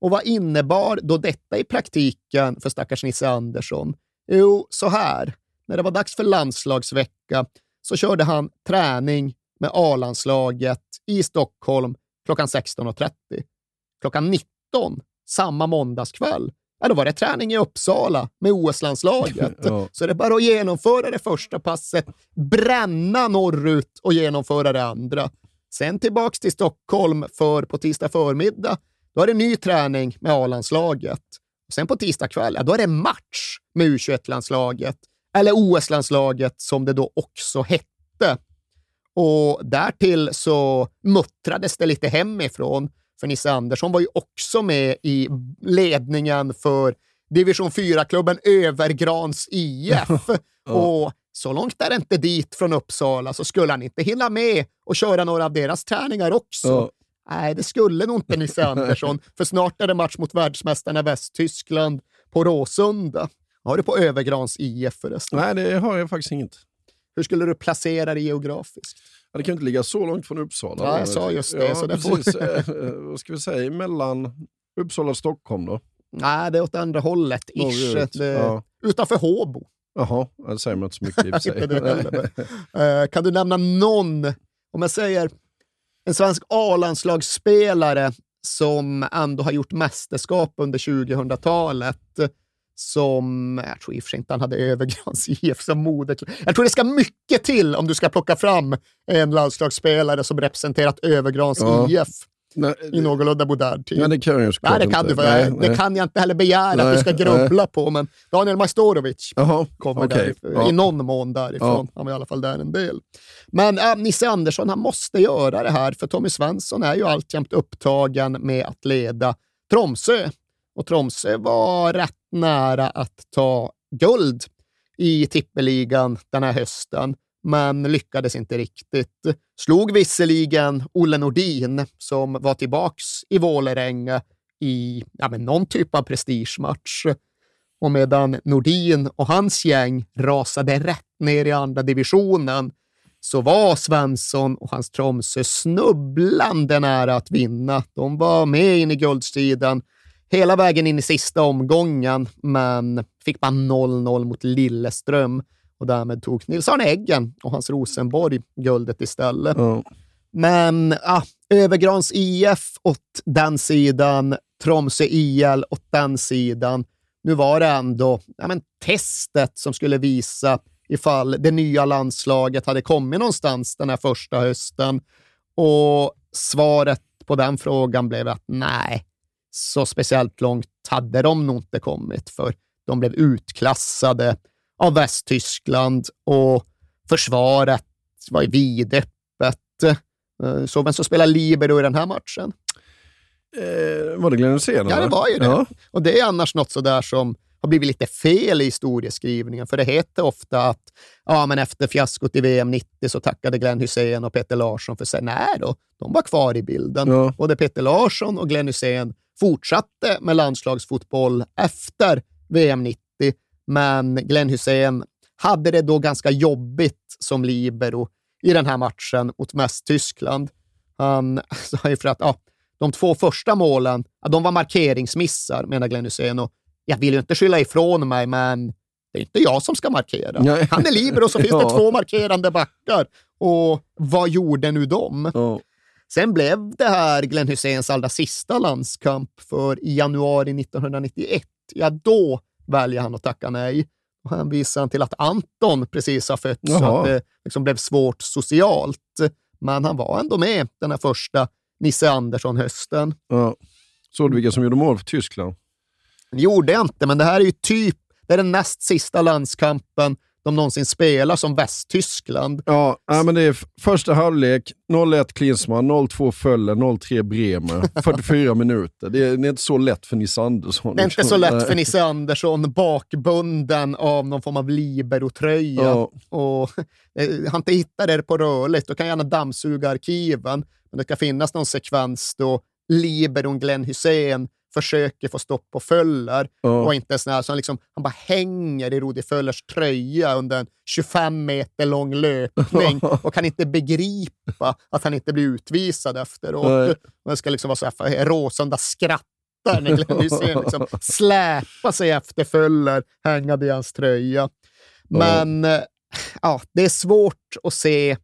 Och vad innebar då detta i praktiken för stackars Nisse Andersson? Jo, så här. När det var dags för landslagsvecka så körde han träning med A-landslaget i Stockholm klockan 16.30. Klockan 19 samma måndagskväll ja, då var det träning i Uppsala med OS-landslaget. ja. Så det är bara att genomföra det första passet, bränna norrut och genomföra det andra. Sen tillbaks till Stockholm för på tisdag förmiddag, då är det ny träning med A-landslaget. Sen på tisdag kväll, ja, då är det match med U21-landslaget. Eller OS-landslaget som det då också hette. Och därtill så muttrades det lite hemifrån för Nisse Andersson var ju också med i ledningen för division 4-klubben Övergrans IF. Och så långt är det inte dit från Uppsala, så skulle han inte hinna med och köra några av deras träningar också. Nej, det skulle nog inte Nisse Andersson, för snart är det match mot världsmästarna Västtyskland på Råsunda. Har du på Övergrans IF förresten? Nej, det har jag faktiskt inget. Hur skulle du placera det geografiskt? Ja, det kan inte ligga så långt från Uppsala. Ja, jag sa just det. Ja, så precis. Får... Eh, vad ska vi säga, mellan Uppsala och Stockholm då? Nej, det är åt andra hållet. Ish. Det... Ja. Utanför Håbo. Jaha, det säger man inte så mycket i och för sig. uh, kan du nämna någon, om jag säger en svensk A-landslagsspelare som ändå har gjort mästerskap under 2000-talet, som, jag tror i och för sig inte han hade Övergrans IF som moderklubb. Jag tror det ska mycket till om du ska plocka fram en landslagsspelare som representerat Övergrans ja. IF. Nej, i någorlunda modern tid. Nej, det kan jag nej, det kan inte. Du, nej, det nej. kan jag inte heller begära nej, att du ska grubbla på, men Daniel Majstorovic Aha, kommer okay. där, ja. i någon mån därifrån. Ja. Han var i alla fall där en del. Men äh, Nisse Andersson, han måste göra det här, för Tommy Svensson är ju alltjämt upptagen med att leda Tromsö. Och Tromsö var rätt nära att ta guld i tippeligan den här hösten, men lyckades inte riktigt. Slog visserligen Olle Nordin, som var tillbaks i Vålerenga i ja, men någon typ av prestigematch. Och medan Nordin och hans gäng rasade rätt ner i andra divisionen så var Svensson och hans Tromsö snubblande nära att vinna. De var med in i guldstriden hela vägen in i sista omgången, men fick bara 0-0 mot Lilleström och därmed tog Nils-Arne Eggen och hans Rosenborg guldet istället. Mm. Men ah, Övergrans IF åt den sidan, Tromsö IL åt den sidan. Nu var det ändå ja, men testet som skulle visa ifall det nya landslaget hade kommit någonstans den här första hösten. Och svaret på den frågan blev att nej, så speciellt långt hade de nog inte kommit, för de blev utklassade av Västtyskland och försvaret var vidöppet. Eh, så vem som spelar libero i den här matchen? Eh, var det Glenn Hysén? Ja, det var ju det. Ja. Och det är annars något sådär som har blivit lite fel i historieskrivningen, för det heter ofta att ja, men efter fiaskot i VM 90 så tackade Glenn Hysén och Peter Larsson för sig. Nej då, de var kvar i bilden. Ja. Både Peter Larsson och Glenn Hysén fortsatte med landslagsfotboll efter VM 90, men Glenn Hussein hade det då ganska jobbigt som libero i den här matchen mot Västtyskland. Han sa ju för att ja, de två första målen, ja, de var markeringsmissar, menar Glenn Hussein. Och jag vill ju inte skylla ifrån mig, men det är inte jag som ska markera. Han är libero så finns Ja. det två markerande backar. Och vad gjorde nu de? Ja. Sen blev det här Glenn Hyséns allra sista landskamp, för i januari 1991, ja då väljer han att tacka nej. Och han visar till att Anton precis har fötts, så Jaha. att det liksom blev svårt socialt. Men han var ändå med den här första Nisse Andersson-hösten. Ja. Såg du vilka som gjorde mål för Tyskland? Det gjorde jag inte, men det här är ju typ det är den näst sista landskampen de någonsin spelar som Västtyskland. Ja, nej, men det är första halvlek, 0-1 Klinsmann, 0-2 Fölle, 0-3 Bremer, 44 minuter. Det är, det är inte så lätt för Nisse Andersson. Det är inte så lätt för. Nisse Andersson, bakbunden av någon form av liberotröja. Ja. Och eh, han inte hittar det på rörligt, då kan gärna dammsuga arkiven. Men det ska finnas någon sekvens då liberon Glenn Hussein försöker få stopp på Föller Ja. och inte sån här, så han, liksom, han bara hänger i Rudi Föllers tröja under en 25 meter lång löpning och kan inte begripa att han inte blir utvisad efteråt. Det ska liksom vara så här, Råsunda skrattar när Glenn Hysén liksom släpar sig efter Föller hängande i hans tröja. Men eh, ja, det är svårt att se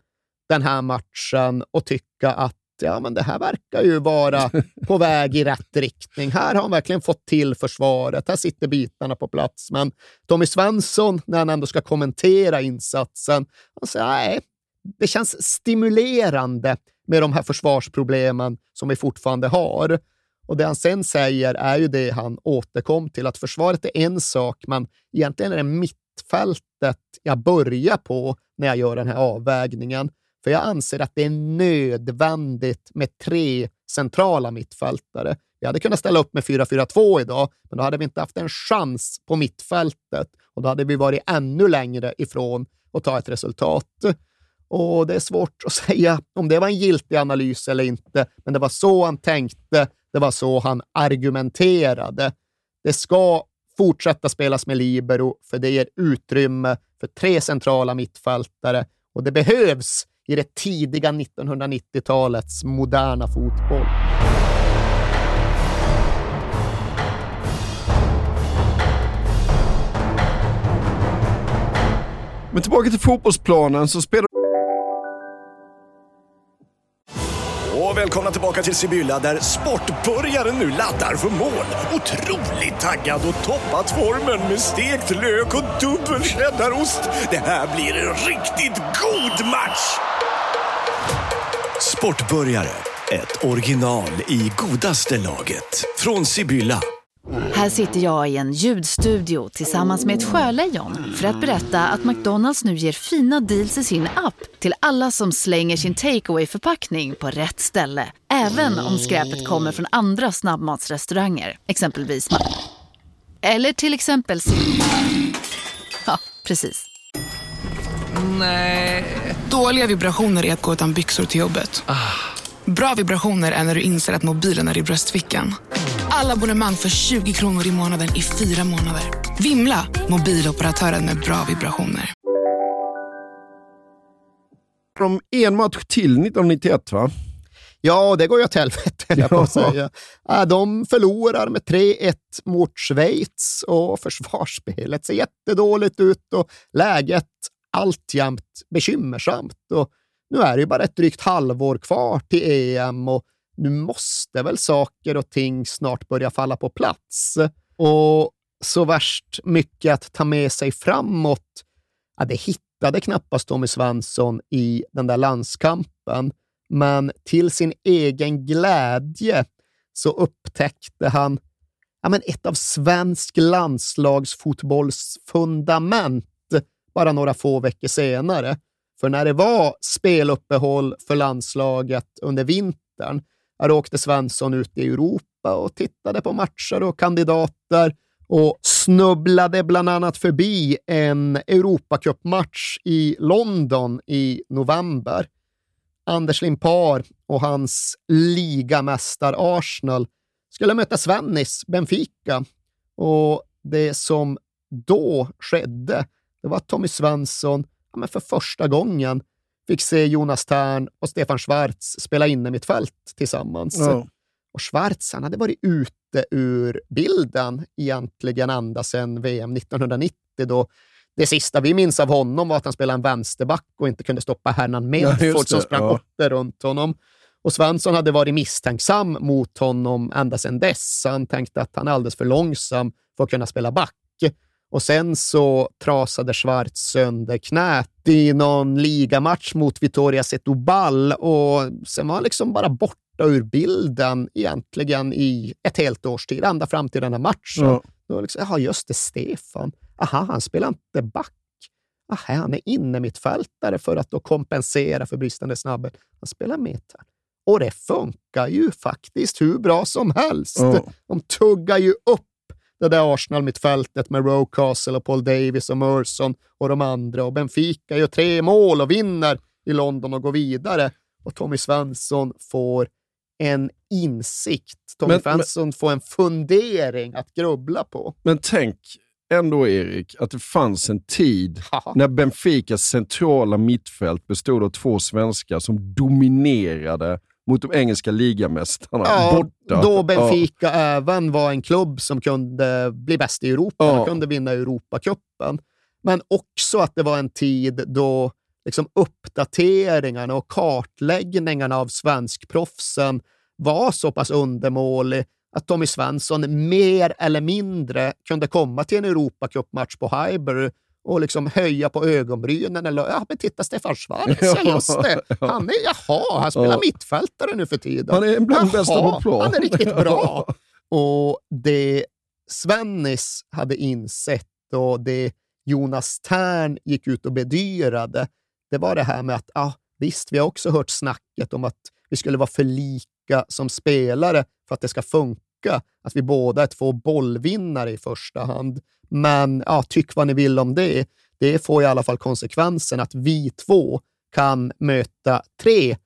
den här matchen och tycka att ja, men det här verkar ju vara på väg i rätt riktning. Här har han verkligen fått till försvaret. Här sitter bitarna på plats. Men Tommy Svensson, när han ändå ska kommentera insatsen, han säger nej, det känns stimulerande med de här försvarsproblemen som vi fortfarande har. Och det han sen säger är ju det han återkom till, att försvaret är en sak, men egentligen är det mittfältet jag börjar på när jag gör den här avvägningen. För jag anser att det är nödvändigt med tre centrala mittfältare. Vi hade kunnat ställa upp med 4-4-2 idag, men då hade vi inte haft en chans på mittfältet och då hade vi varit ännu längre ifrån att ta ett resultat. Och det är svårt att säga om det var en giltig analys eller inte, men det var så han tänkte, det var så han argumenterade. Det ska fortsätta spelas med libero, för det ger utrymme för tre centrala mittfältare och det behövs i det tidiga 1990-talets moderna fotboll. Men tillbaka till fotbollsplanen så spelar Och välkomna tillbaka till Sibylla där sportbörjaren nu laddar för mål. Otroligt taggad och toppat formen med stekt lök och dubbel cheddarost. Det här blir en riktigt god match! Sportbörjare, ett original i godaste laget. Från Sibylla. Här sitter jag i en ljudstudio tillsammans med ett sjölejon för att berätta att McDonalds nu ger fina deals i sin app till alla som slänger sin takeaway förpackning på rätt ställe. Även om skräpet kommer från andra snabbmatsrestauranger, exempelvis Eller till exempel Ja, precis. Nej. Dåliga vibrationer är att gå utan byxor till jobbet. Bra vibrationer är när du inser att mobilen är i bröstfickan. Alla abonnemang för 20 kronor i månaden i fyra månader. Vimla! Mobiloperatören med bra vibrationer. de en match till 1991 va? Ja, det går ju åt helvete, jag på att säga. De förlorar med 3-1 mot Schweiz och försvarsspelet ser jättedåligt ut och läget alltjämt bekymmersamt. Och nu är det ju bara ett drygt halvår kvar till EM och nu måste väl saker och ting snart börja falla på plats. Och så värst mycket att ta med sig framåt, ja, det hittade knappast Tommy Svensson i den där landskampen. Men till sin egen glädje så upptäckte han ja, men ett av svensk landslagsfotbolls fundament bara några få veckor senare. För när det var speluppehåll för landslaget under vintern, där åkte Svensson ut i Europa och tittade på matcher och kandidater och snubblade bland annat förbi en Europacupmatch i London i november. Anders Limpar och hans ligamästar Arsenal skulle möta Svennis Benfica. Och det som då skedde, det var att Tommy Svensson ja, men för första gången fick se Jonas Tern och Stefan Schwarz spela inne mitt fält tillsammans. Ja. Och Schwarz han hade varit ute ur bilden egentligen ända sedan VM 1990. då det sista vi minns av honom var att han spelade en vänsterback och inte kunde stoppa Hernan Medford Ja, som sprang ja. runt honom. Och Svensson hade varit misstänksam mot honom ända sedan dess. Han tänkte att han är alldeles för långsam för att kunna spela back. Och sen så trasade Schwarz sönder knät i någon ligamatch mot Vitoria Setúbal och sen var han liksom bara borta ur bilden egentligen i ett helt års tid, ända fram till den här matchen. Ja. Då liksom, Jaha, just det, Stefan. Aha, han spelar inte back. Aha, han är inne mittfältare för att då kompensera för bristande snabbhet. Han spelar mitt här. Och det funkar ju faktiskt hur bra som helst. Ja. De tuggar ju upp det där Arsenal-mittfältet med Rocastle och Paul Davis och Merson och de andra. Och Benfica gör tre mål och vinner i London och går vidare. Och Tommy Svensson får en insikt. Tommy Men- men- Svensson får en fundering att grubbla på. Men tänk ändå, Erik, att det fanns en tid när Benficas centrala mittfält bestod av två svenskar som dominerade mot de engelska ligamästarna Ja, borta. då Benfica även var en klubb som kunde bli bäst i Europa, Ja. kunde vinna Europacupen. Men också att det var en tid då liksom uppdateringarna och kartläggningarna av svenskproffsen var så pass undermålig att Tommy Svensson mer eller mindre kunde komma till en Europacupmatch på Highbury och liksom höja på ögonbrynen. Eller, ja, men titta Stefan Schwarz, ja, just det. Han är, jaha, han spelar Ja. mittfältare nu för tiden. Han är bland bästa Jaha, på plan. Han är riktigt bra. Och det Svennis hade insett och det Jonas Tern gick ut och bedyrade, det var det här med att ah, visst, vi har också hört snacket om att vi skulle vara för lika som spelare för att det ska funka. Att vi båda är två bollvinnare i första hand. Men ja, tyck vad ni vill om det. Det får i alla fall konsekvensen att vi två kan möta tre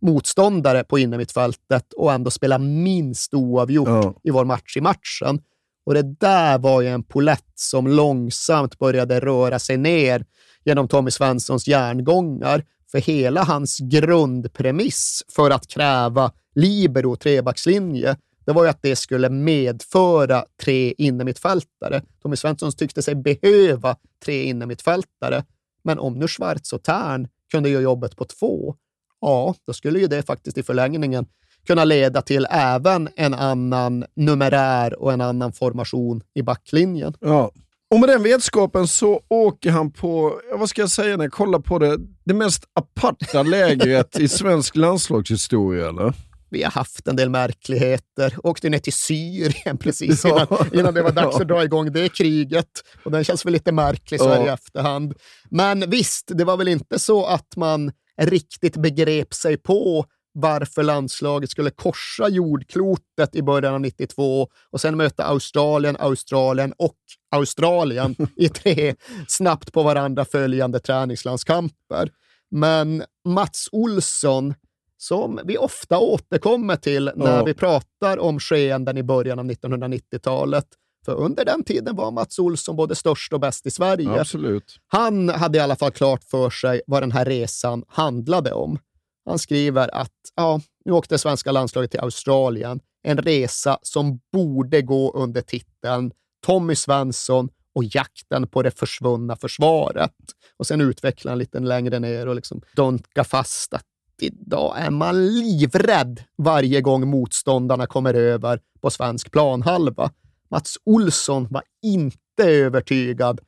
motståndare på innermittfältet och ändå spela minst oavgjort Ja. i vår match i matchen. Och det där var ju en polett som långsamt började röra sig ner genom Tommy Svenssons järngångar. För hela hans grundpremiss för att kräva libero trebackslinje, det var ju att det skulle medföra tre innermittfältare. Tommy Svensson tyckte sig behöva tre innermittfältare. Men om nu Schwarz och Tern kunde göra jobbet på två, ja, då skulle ju det faktiskt i förlängningen kunna leda till även en annan numerär och en annan formation i backlinjen. Ja. Och med den vetskapen så åker han på, vad ska jag säga när jag kollar på det, det mest aparta lägret i svensk landslagshistoria, eller? Vi har haft en del märkligheter. Åkte ner till Syrien precis Ja. innan, innan det var dags att dra igång det kriget. Och den känns väl lite märklig så här i efterhand. Men visst, det var väl inte så att man riktigt begrep sig på varför landslaget skulle korsa jordklotet i början av 92 och sen möta Australien, Australien och Australien i tre snabbt på varandra följande träningslandskamper. Men Mats Olsson, som vi ofta återkommer till när Ja. vi pratar om skeenden i början av 1990-talet, för under den tiden var Mats Olsson både störst och bäst i Sverige. Absolut. Han hade i alla fall klart för sig vad den här resan handlade om. Han skriver att ja, nu åkte svenska landslaget till Australien. En resa som borde gå under titeln Tommy Svensson och jakten på det försvunna försvaret. Och sen utvecklar han lite längre ner och liksom dunkar fast att idag är man livrädd varje gång motståndarna kommer över på svensk planhalva. Mats Olsson var inte övertygad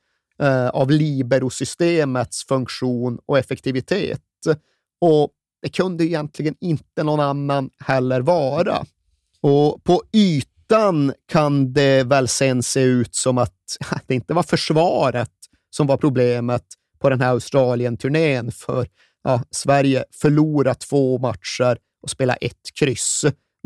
eh, av liberosystemets funktion och effektivitet. Och det kunde egentligen inte någon annan heller vara. Och på ytan kan det väl sen se ut som att det inte var försvaret som var problemet på den här Australien-turnén, för ja, Sverige förlorar två matcher och spelar ett kryss.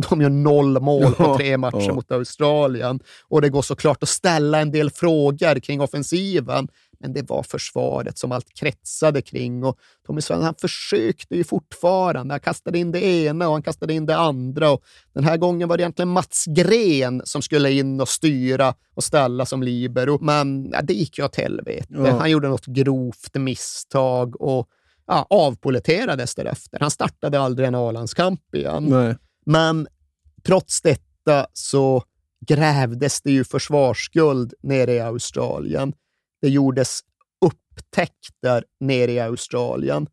De gör noll mål på tre matcher ja. mot Australien och det går såklart att ställa en del frågor kring offensiven, men det var försvaret som allt kretsade kring och Tommy Svensson han försökte ju fortfarande. Han kastade in det ena och han kastade in det andra och den här gången var det egentligen Mats Gren som skulle in och styra och ställa som libero, men ja, det gick ju åt helvete. Ja. Han gjorde något grovt misstag och ja, avpoliterades därefter. Han startade aldrig en A-landskamp igen. Nej. Men trots detta så grävdes det ju försvarsskuld nere i Australien. det gjordes upptäckter nere i Australien.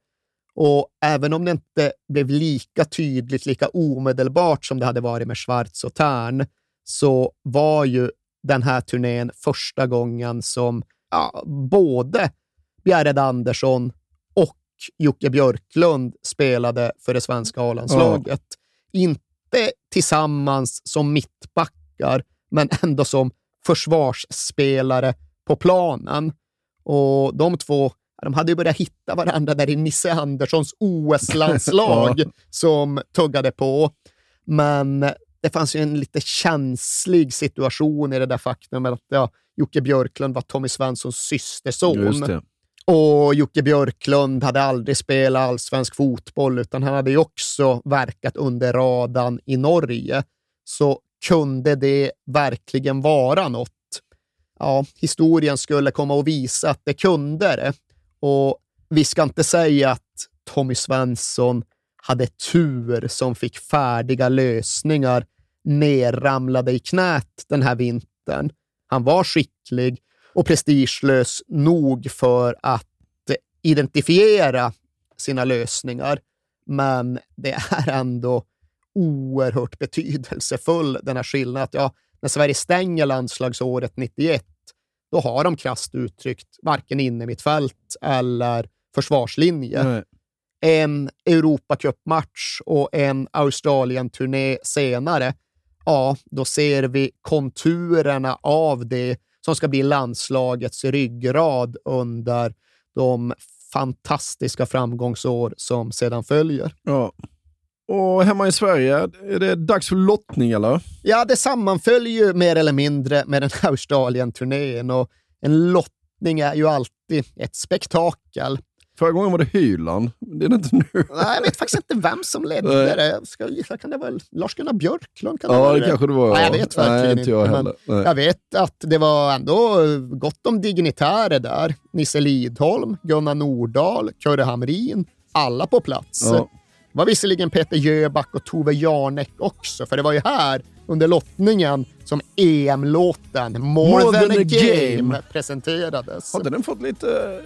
Och även om det inte blev lika tydligt, lika omedelbart som det hade varit med Schwarz och Tern, så var ju den här turnén första gången som ja, både Bjärred Andersson Jocke Björklund spelade för det svenska A-landslaget. Ja. Inte tillsammans som mittbackar, men ändå som försvarsspelare på planen. Och de två de hade ju börjat hitta varandra där i Nisse Anderssons OS-landslag ja. som tuggade på. Men det fanns ju en lite känslig situation i det där faktumet att ja, Jocke Björklund var Tommy Svenssons systerson. Och Jocke Björklund hade aldrig spelat allsvensk fotboll, utan han hade ju också verkat under radarn i Norge. Så kunde det verkligen vara något? Ja, historien skulle komma att visa att det kunde det. Och vi ska inte säga att Tommy Svensson hade tur som fick färdiga lösningar nerramlade i knät den här vintern. Han var skicklig och prestigelös nog för att identifiera sina lösningar. Men det är ändå oerhört betydelsefull, den här skillnaden. Att, ja, när Sverige stänger landslagsåret 91, då har de krasst uttryckt varken inne mitt fält eller försvarslinje. Nej. En Europacupmatch och en Australien-turné senare, ja, då ser vi konturerna av det som ska bli landslagets ryggrad under de fantastiska framgångsår som sedan följer. Ja. Och hemma i Sverige, är det dags för lottning eller? Ja, det sammanföljer ju mer eller mindre med den här Australien-turnén och en lottning är ju alltid ett spektakel. Förra gången var det Hyland. Det är det inte nu. Nej, jag vet faktiskt inte vem som ledde det. Ska gissa, kan det vara Lars-Gunnar Björklund? Kan det ja, det, det kanske det var. Nej, jag vet verkligen Nej, inte. Jag, heller. Men jag vet att det var ändå gott om dignitärer där. Nisse Lidholm, Gunnar Nordahl, Kurre Hamrin. Alla på plats. Ja. Det var visserligen Peter Jöback och Tove Jarnek också, för det var ju här under lottningen som EM-låten More, More than, than, a, game, game presenterades. Hade den fått lite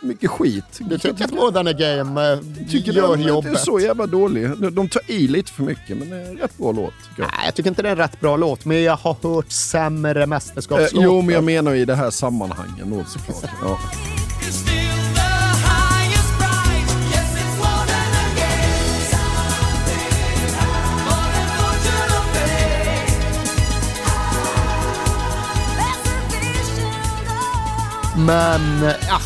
mycket skit? Du tycker att More than a game eh, tycker gör den jobbet? är så jävla dålig. De tar i lite för mycket, men det är en rätt bra låt. Jag. Nej, jag tycker inte det är en rätt bra låt, men jag har hört sämre mästerskapslåtar. Eh, jo, men jag menar i det här sammanhanget då såklart. Ja. Men ja,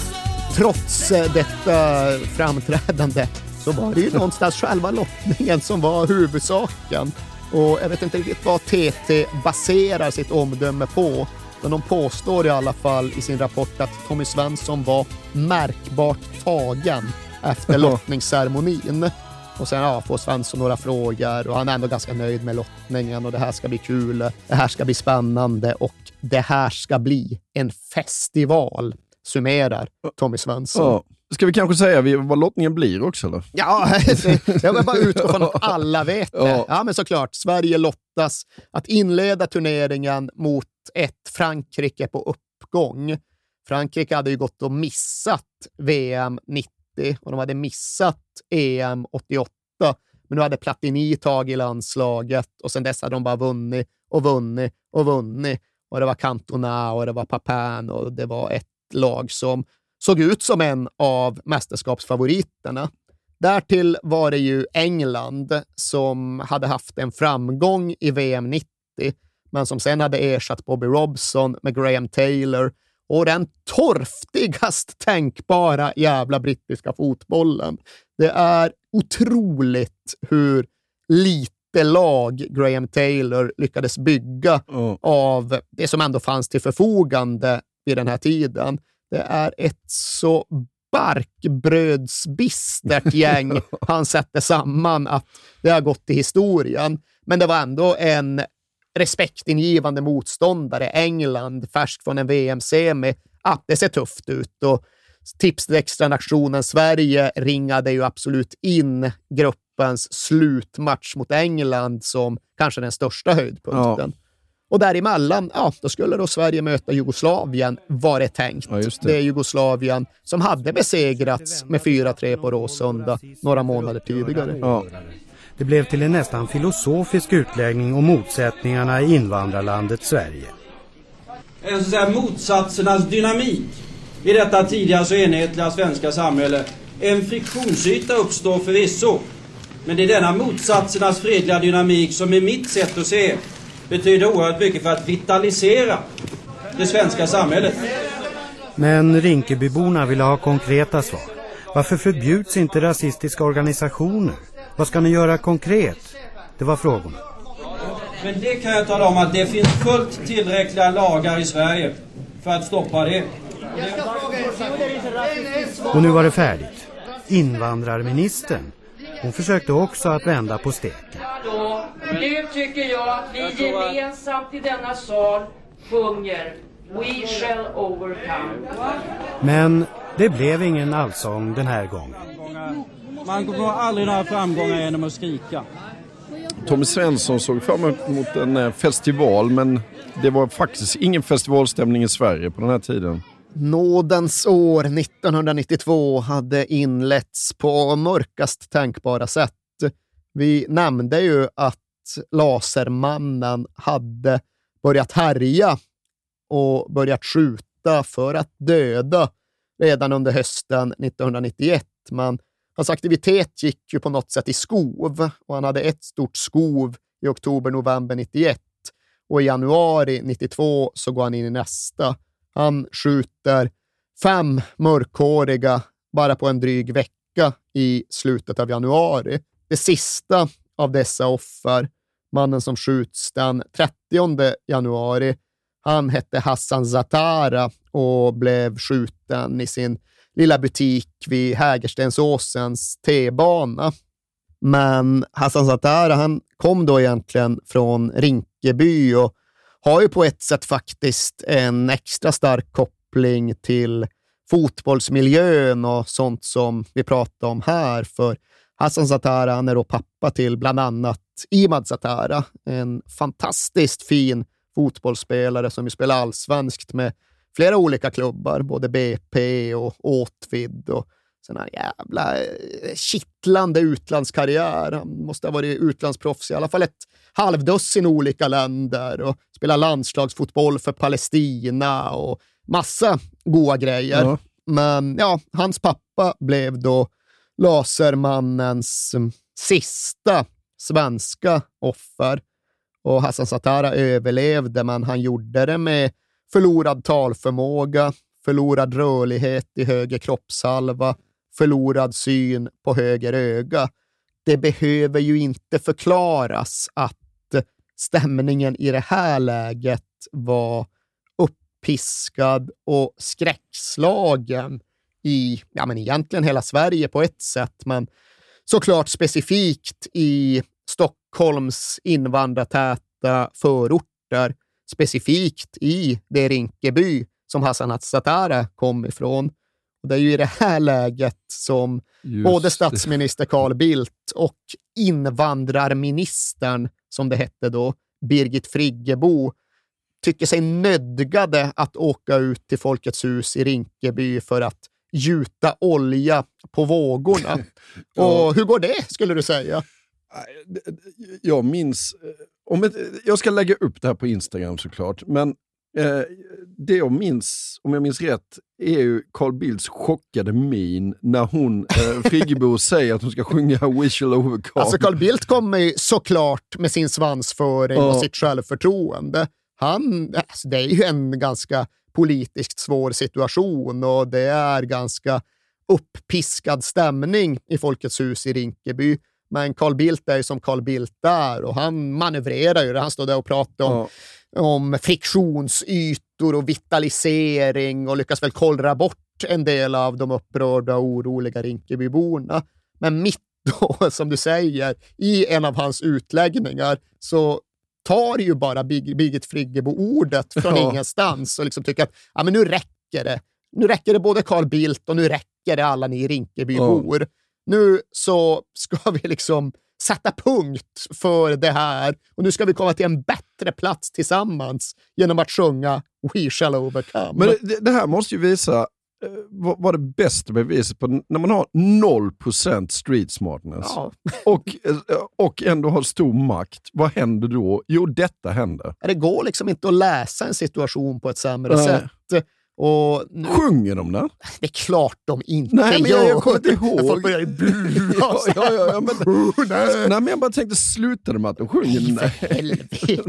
trots detta framträdande så var det ju någonstans själva lottningen som var huvudsaken. Och jag vet inte riktigt vad TT baserar sitt omdöme på. Men de påstår i alla fall i sin rapport att Tommy Svensson var märkbart tagen efter lottningsceremonin. Och sen ja, får Svensson några frågor och han är ändå ganska nöjd med lottningen och det här ska bli kul. Det här ska bli spännande och det här ska bli en festival, summerar Tommy Svensson. Ja. Ska vi kanske säga vad lottningen blir också? Eller? Ja, jag vill bara utgå från att alla vet det. Ja, men såklart. Sverige lottas att inleda turneringen mot ett Frankrike på uppgång. Frankrike hade ju gått och missat VM 90 och de hade missat EM 88. Men nu hade Platini tagit landslaget och sen dess hade de bara vunnit och vunnit och vunnit. Och det var Cantona och det var Papin och det var ett lag som såg ut som en av mästerskapsfavoriterna. Därtill var det ju England som hade haft en framgång i VM 90, men som sen hade ersatt Bobby Robson med Graham Taylor och den torftigast tänkbara jävla brittiska fotbollen. Det är otroligt hur lite lag Graham Taylor lyckades bygga mm. av det som ändå fanns till förfogande vid den här tiden. Det är ett så barkbrödsbistert gäng han sätter samman att det har gått till historien. Men det var ändå en respektingivande motståndare. England, färsk från en VM-semi. Ah, det ser tufft ut. Och tips till extra-nationen Sverige ringade ju absolut in gruppens slutmatch mot England som kanske den största höjdpunkten. Ja. Och däremellan, ja, då skulle då Sverige möta Jugoslavien, var det tänkt. Ja, det. det. är Jugoslavien som hade besegrats med 4-3 på Råsunda några månader tidigare. Ja. Det blev till en nästan filosofisk utläggning om motsättningarna i invandrarlandet Sverige. En så att motsatsernas dynamik i detta tidigare så enhetliga svenska samhälle. En friktionsyta uppstår förvisso. Men det är denna motsatsernas fredliga dynamik som i mitt sätt att se betyder oerhört mycket för att vitalisera det svenska samhället. Men Rinkebyborna vill ha konkreta svar. Varför förbjuds inte rasistiska organisationer? Vad ska ni göra konkret? Det var frågorna. Men det kan jag tala om att det finns fullt tillräckliga lagar i Sverige för att stoppa det. Och nu var det färdigt. Invandrarministern. Hon försökte också att vända på steken. Nu tycker jag att vi gemensamt i denna sal sjunger We shall overcome. Men det blev ingen allsång den här gången. Man kommer aldrig några framgångar genom att skrika. Tommy Svensson såg fram emot en eh, festival men det var faktiskt ingen festivalstämning i Sverige på den här tiden. Nådens år 1992 hade inletts på mörkast tänkbara sätt. Vi nämnde ju att Lasermannen hade börjat härja och börjat skjuta för att döda redan under hösten 1991. Men hans aktivitet gick ju på något sätt i skov och han hade ett stort skov i oktober-november 91 och i januari 92 så går han in i nästa. Han skjuter fem mörkhåriga bara på en dryg vecka i slutet av januari. Det sista av dessa offer, mannen som skjuts den 30 januari, han hette Hassan Zatara och blev skjuten i sin lilla butik vid Hägerstensåsens T-bana. Men Hassan Zatara, han kom då egentligen från Rinkeby och har ju på ett sätt faktiskt en extra stark koppling till fotbollsmiljön och sånt som vi pratar om här. För Hassan Zatara han är då pappa till bland annat Imad Zatara, en fantastiskt fin fotbollsspelare som ju spelar allsvenskt med flera olika klubbar, både BP och Åtvid och sån här jävla eh, kittlande utlandskarriär. Han måste ha varit utlandsproffs i alla fall ett halvdussin olika länder och spelat landslagsfotboll för Palestina och massa goa grejer. Ja. Men ja, hans pappa blev då Lasermannens mm, sista svenska offer. Och Hassan Satara överlevde, men han gjorde det med förlorad talförmåga, förlorad rörlighet i höger kroppshalva, förlorad syn på höger öga. Det behöver ju inte förklaras att stämningen i det här läget var uppiskad och skräckslagen i, ja men egentligen hela Sverige på ett sätt, men såklart specifikt i Stockholms invandrartäta förorter, specifikt i det Rinkeby som Hassan Satara kom ifrån. Det är ju i det här läget som Just både statsminister Carl Bildt och invandrarministern, som det hette då, Birgit Friggebo, tycker sig nödgade att åka ut till Folkets hus i Rinkeby för att gjuta olja på vågorna. ja. Och hur går det, skulle du säga? Jag minns... Eh, om ett, jag ska lägga upp det här på Instagram såklart, men Eh, det jag minns, om jag minns rätt, är ju Carl Bildts chockade min när hon, eh, Friggebo, säger att hon ska sjunga We shall overcome. Alltså Carl Bildt kommer såklart med sin svansföring ja. och sitt självförtroende. Han, alltså, det är ju en ganska politiskt svår situation och det är ganska uppiskad stämning i Folkets hus i Rinkeby. Men Carl Bildt är ju som Carl Bildt är och han manövrerar ju. Han står där och pratar om ja om friktionsytor och vitalisering och lyckas väl kollra bort en del av de upprörda och oroliga Rinkebyborna. Men mitt då, som du säger, i en av hans utläggningar så tar ju bara Birgit Friggebo ordet från ja. ingenstans och liksom tycker att ja, men nu räcker det. Nu räcker det både Carl Bildt och nu räcker det alla ni Rinkebybor. Ja. Nu så ska vi liksom sätta punkt för det här och nu ska vi komma till en bättre plats tillsammans genom att sjunga We shall overcome. Men det, det här måste ju visa eh, vad det bästa beviset på när man har 0% street smartness Ja. och, eh, och ändå har stor makt. Vad händer då? Jo, detta händer. Det går liksom inte att läsa en situation på ett sämre Nej. sätt. Och nu, Sjunger de den? det är klart de inte Nej, men jag, jag kommer inte ihåg. Folk börjar ju bua. ja, ja, ja, ja, men, nej, men jag bara tänkte, slutade med att de sjunger den? Nej. Helvete.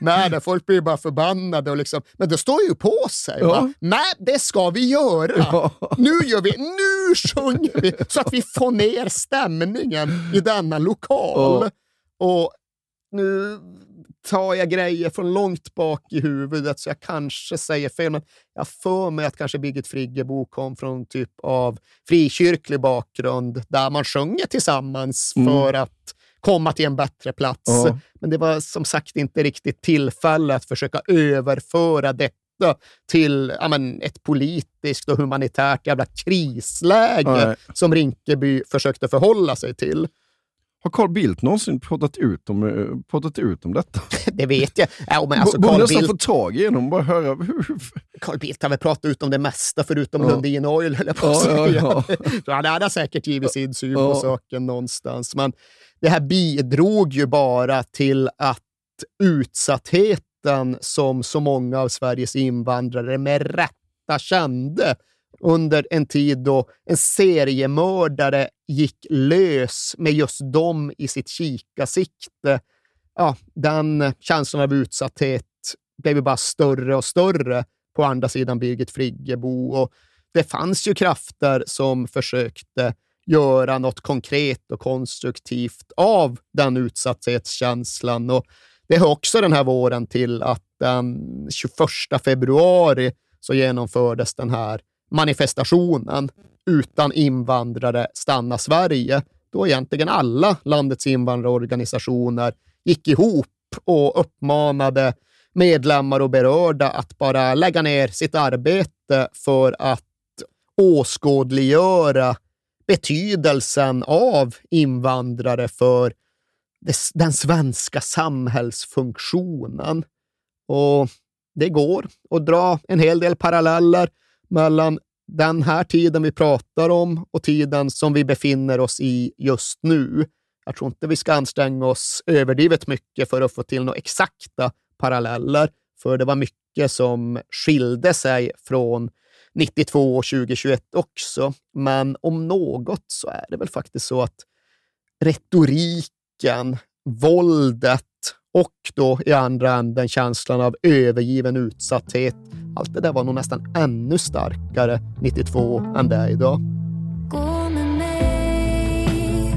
Nej, där folk blir bara förbannade. Och liksom, men det står ju på sig. Ja. Nej, det ska vi göra. Ja. Nu gör vi, nu sjunger vi så att vi får ner stämningen i denna lokal. Och nu tar jag grejer från långt bak i huvudet så jag kanske säger fel, men jag för mig att kanske Birgit Friggebo kom från typ av frikyrklig bakgrund där man sjunger tillsammans Mm. för att komma till en bättre plats. Ja. Men det var som sagt inte riktigt tillfälle att försöka överföra detta till ja, men, ett politiskt och humanitärt jävla krisläge Nej. som Rinkeby försökte förhålla sig till. Har Carl Bildt någonsin pratat ut om, eh, pratat ut om detta? Det vet jag. Ja, men alltså, Borde nästan Bildt få tag i honom bara höra. Carl Bildt har väl pratat ut om det mesta förutom Ja. Lundin Oil, höll jag på att Ja, ja, ja. Han hade säkert givit sin syn på saken någonstans. Men det här bidrog ju bara till att utsattheten som så många av Sveriges invandrare med rätta kände under en tid då en seriemördare gick lös med just dem i sitt kikarsikte. Ja, den känslan av utsatthet blev ju bara större och större på andra sidan Birgit Friggebo. Och det fanns ju krafter som försökte göra något konkret och konstruktivt av den utsatthetskänslan. Och det hör också den här våren till att den 21 februari så genomfördes den här manifestationen Utan invandrare stanna Sverige, då egentligen alla landets invandrarorganisationer gick ihop och uppmanade medlemmar och berörda att bara lägga ner sitt arbete för att åskådliggöra betydelsen av invandrare för den svenska samhällsfunktionen. Och det går att dra en hel del paralleller mellan den här tiden vi pratar om och tiden som vi befinner oss i just nu. Jag tror inte vi ska anstränga oss överdrivet mycket för att få till några exakta paralleller, för det var mycket som skilde sig från 92 och 2021 också. Men om något så är det väl faktiskt så att retoriken, våldet och då i andra änden känslan av övergiven utsatthet. Allt det där var nog nästan ännu starkare 92 än det är idag. Gå med mig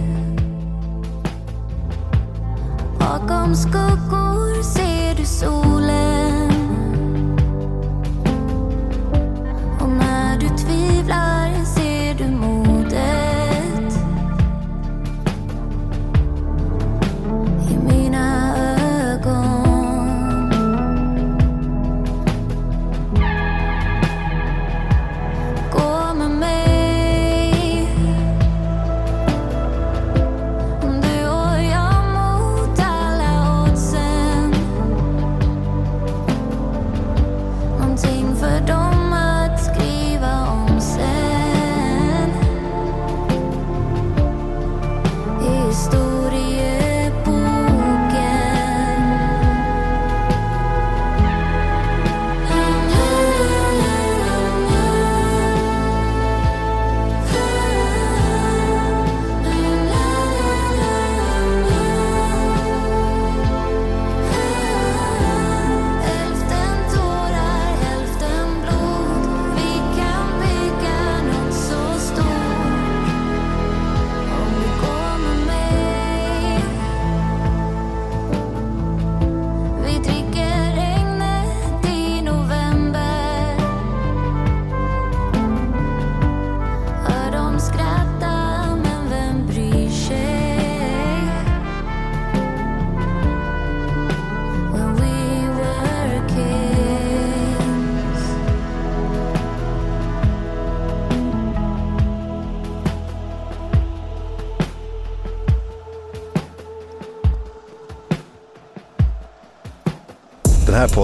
Bakom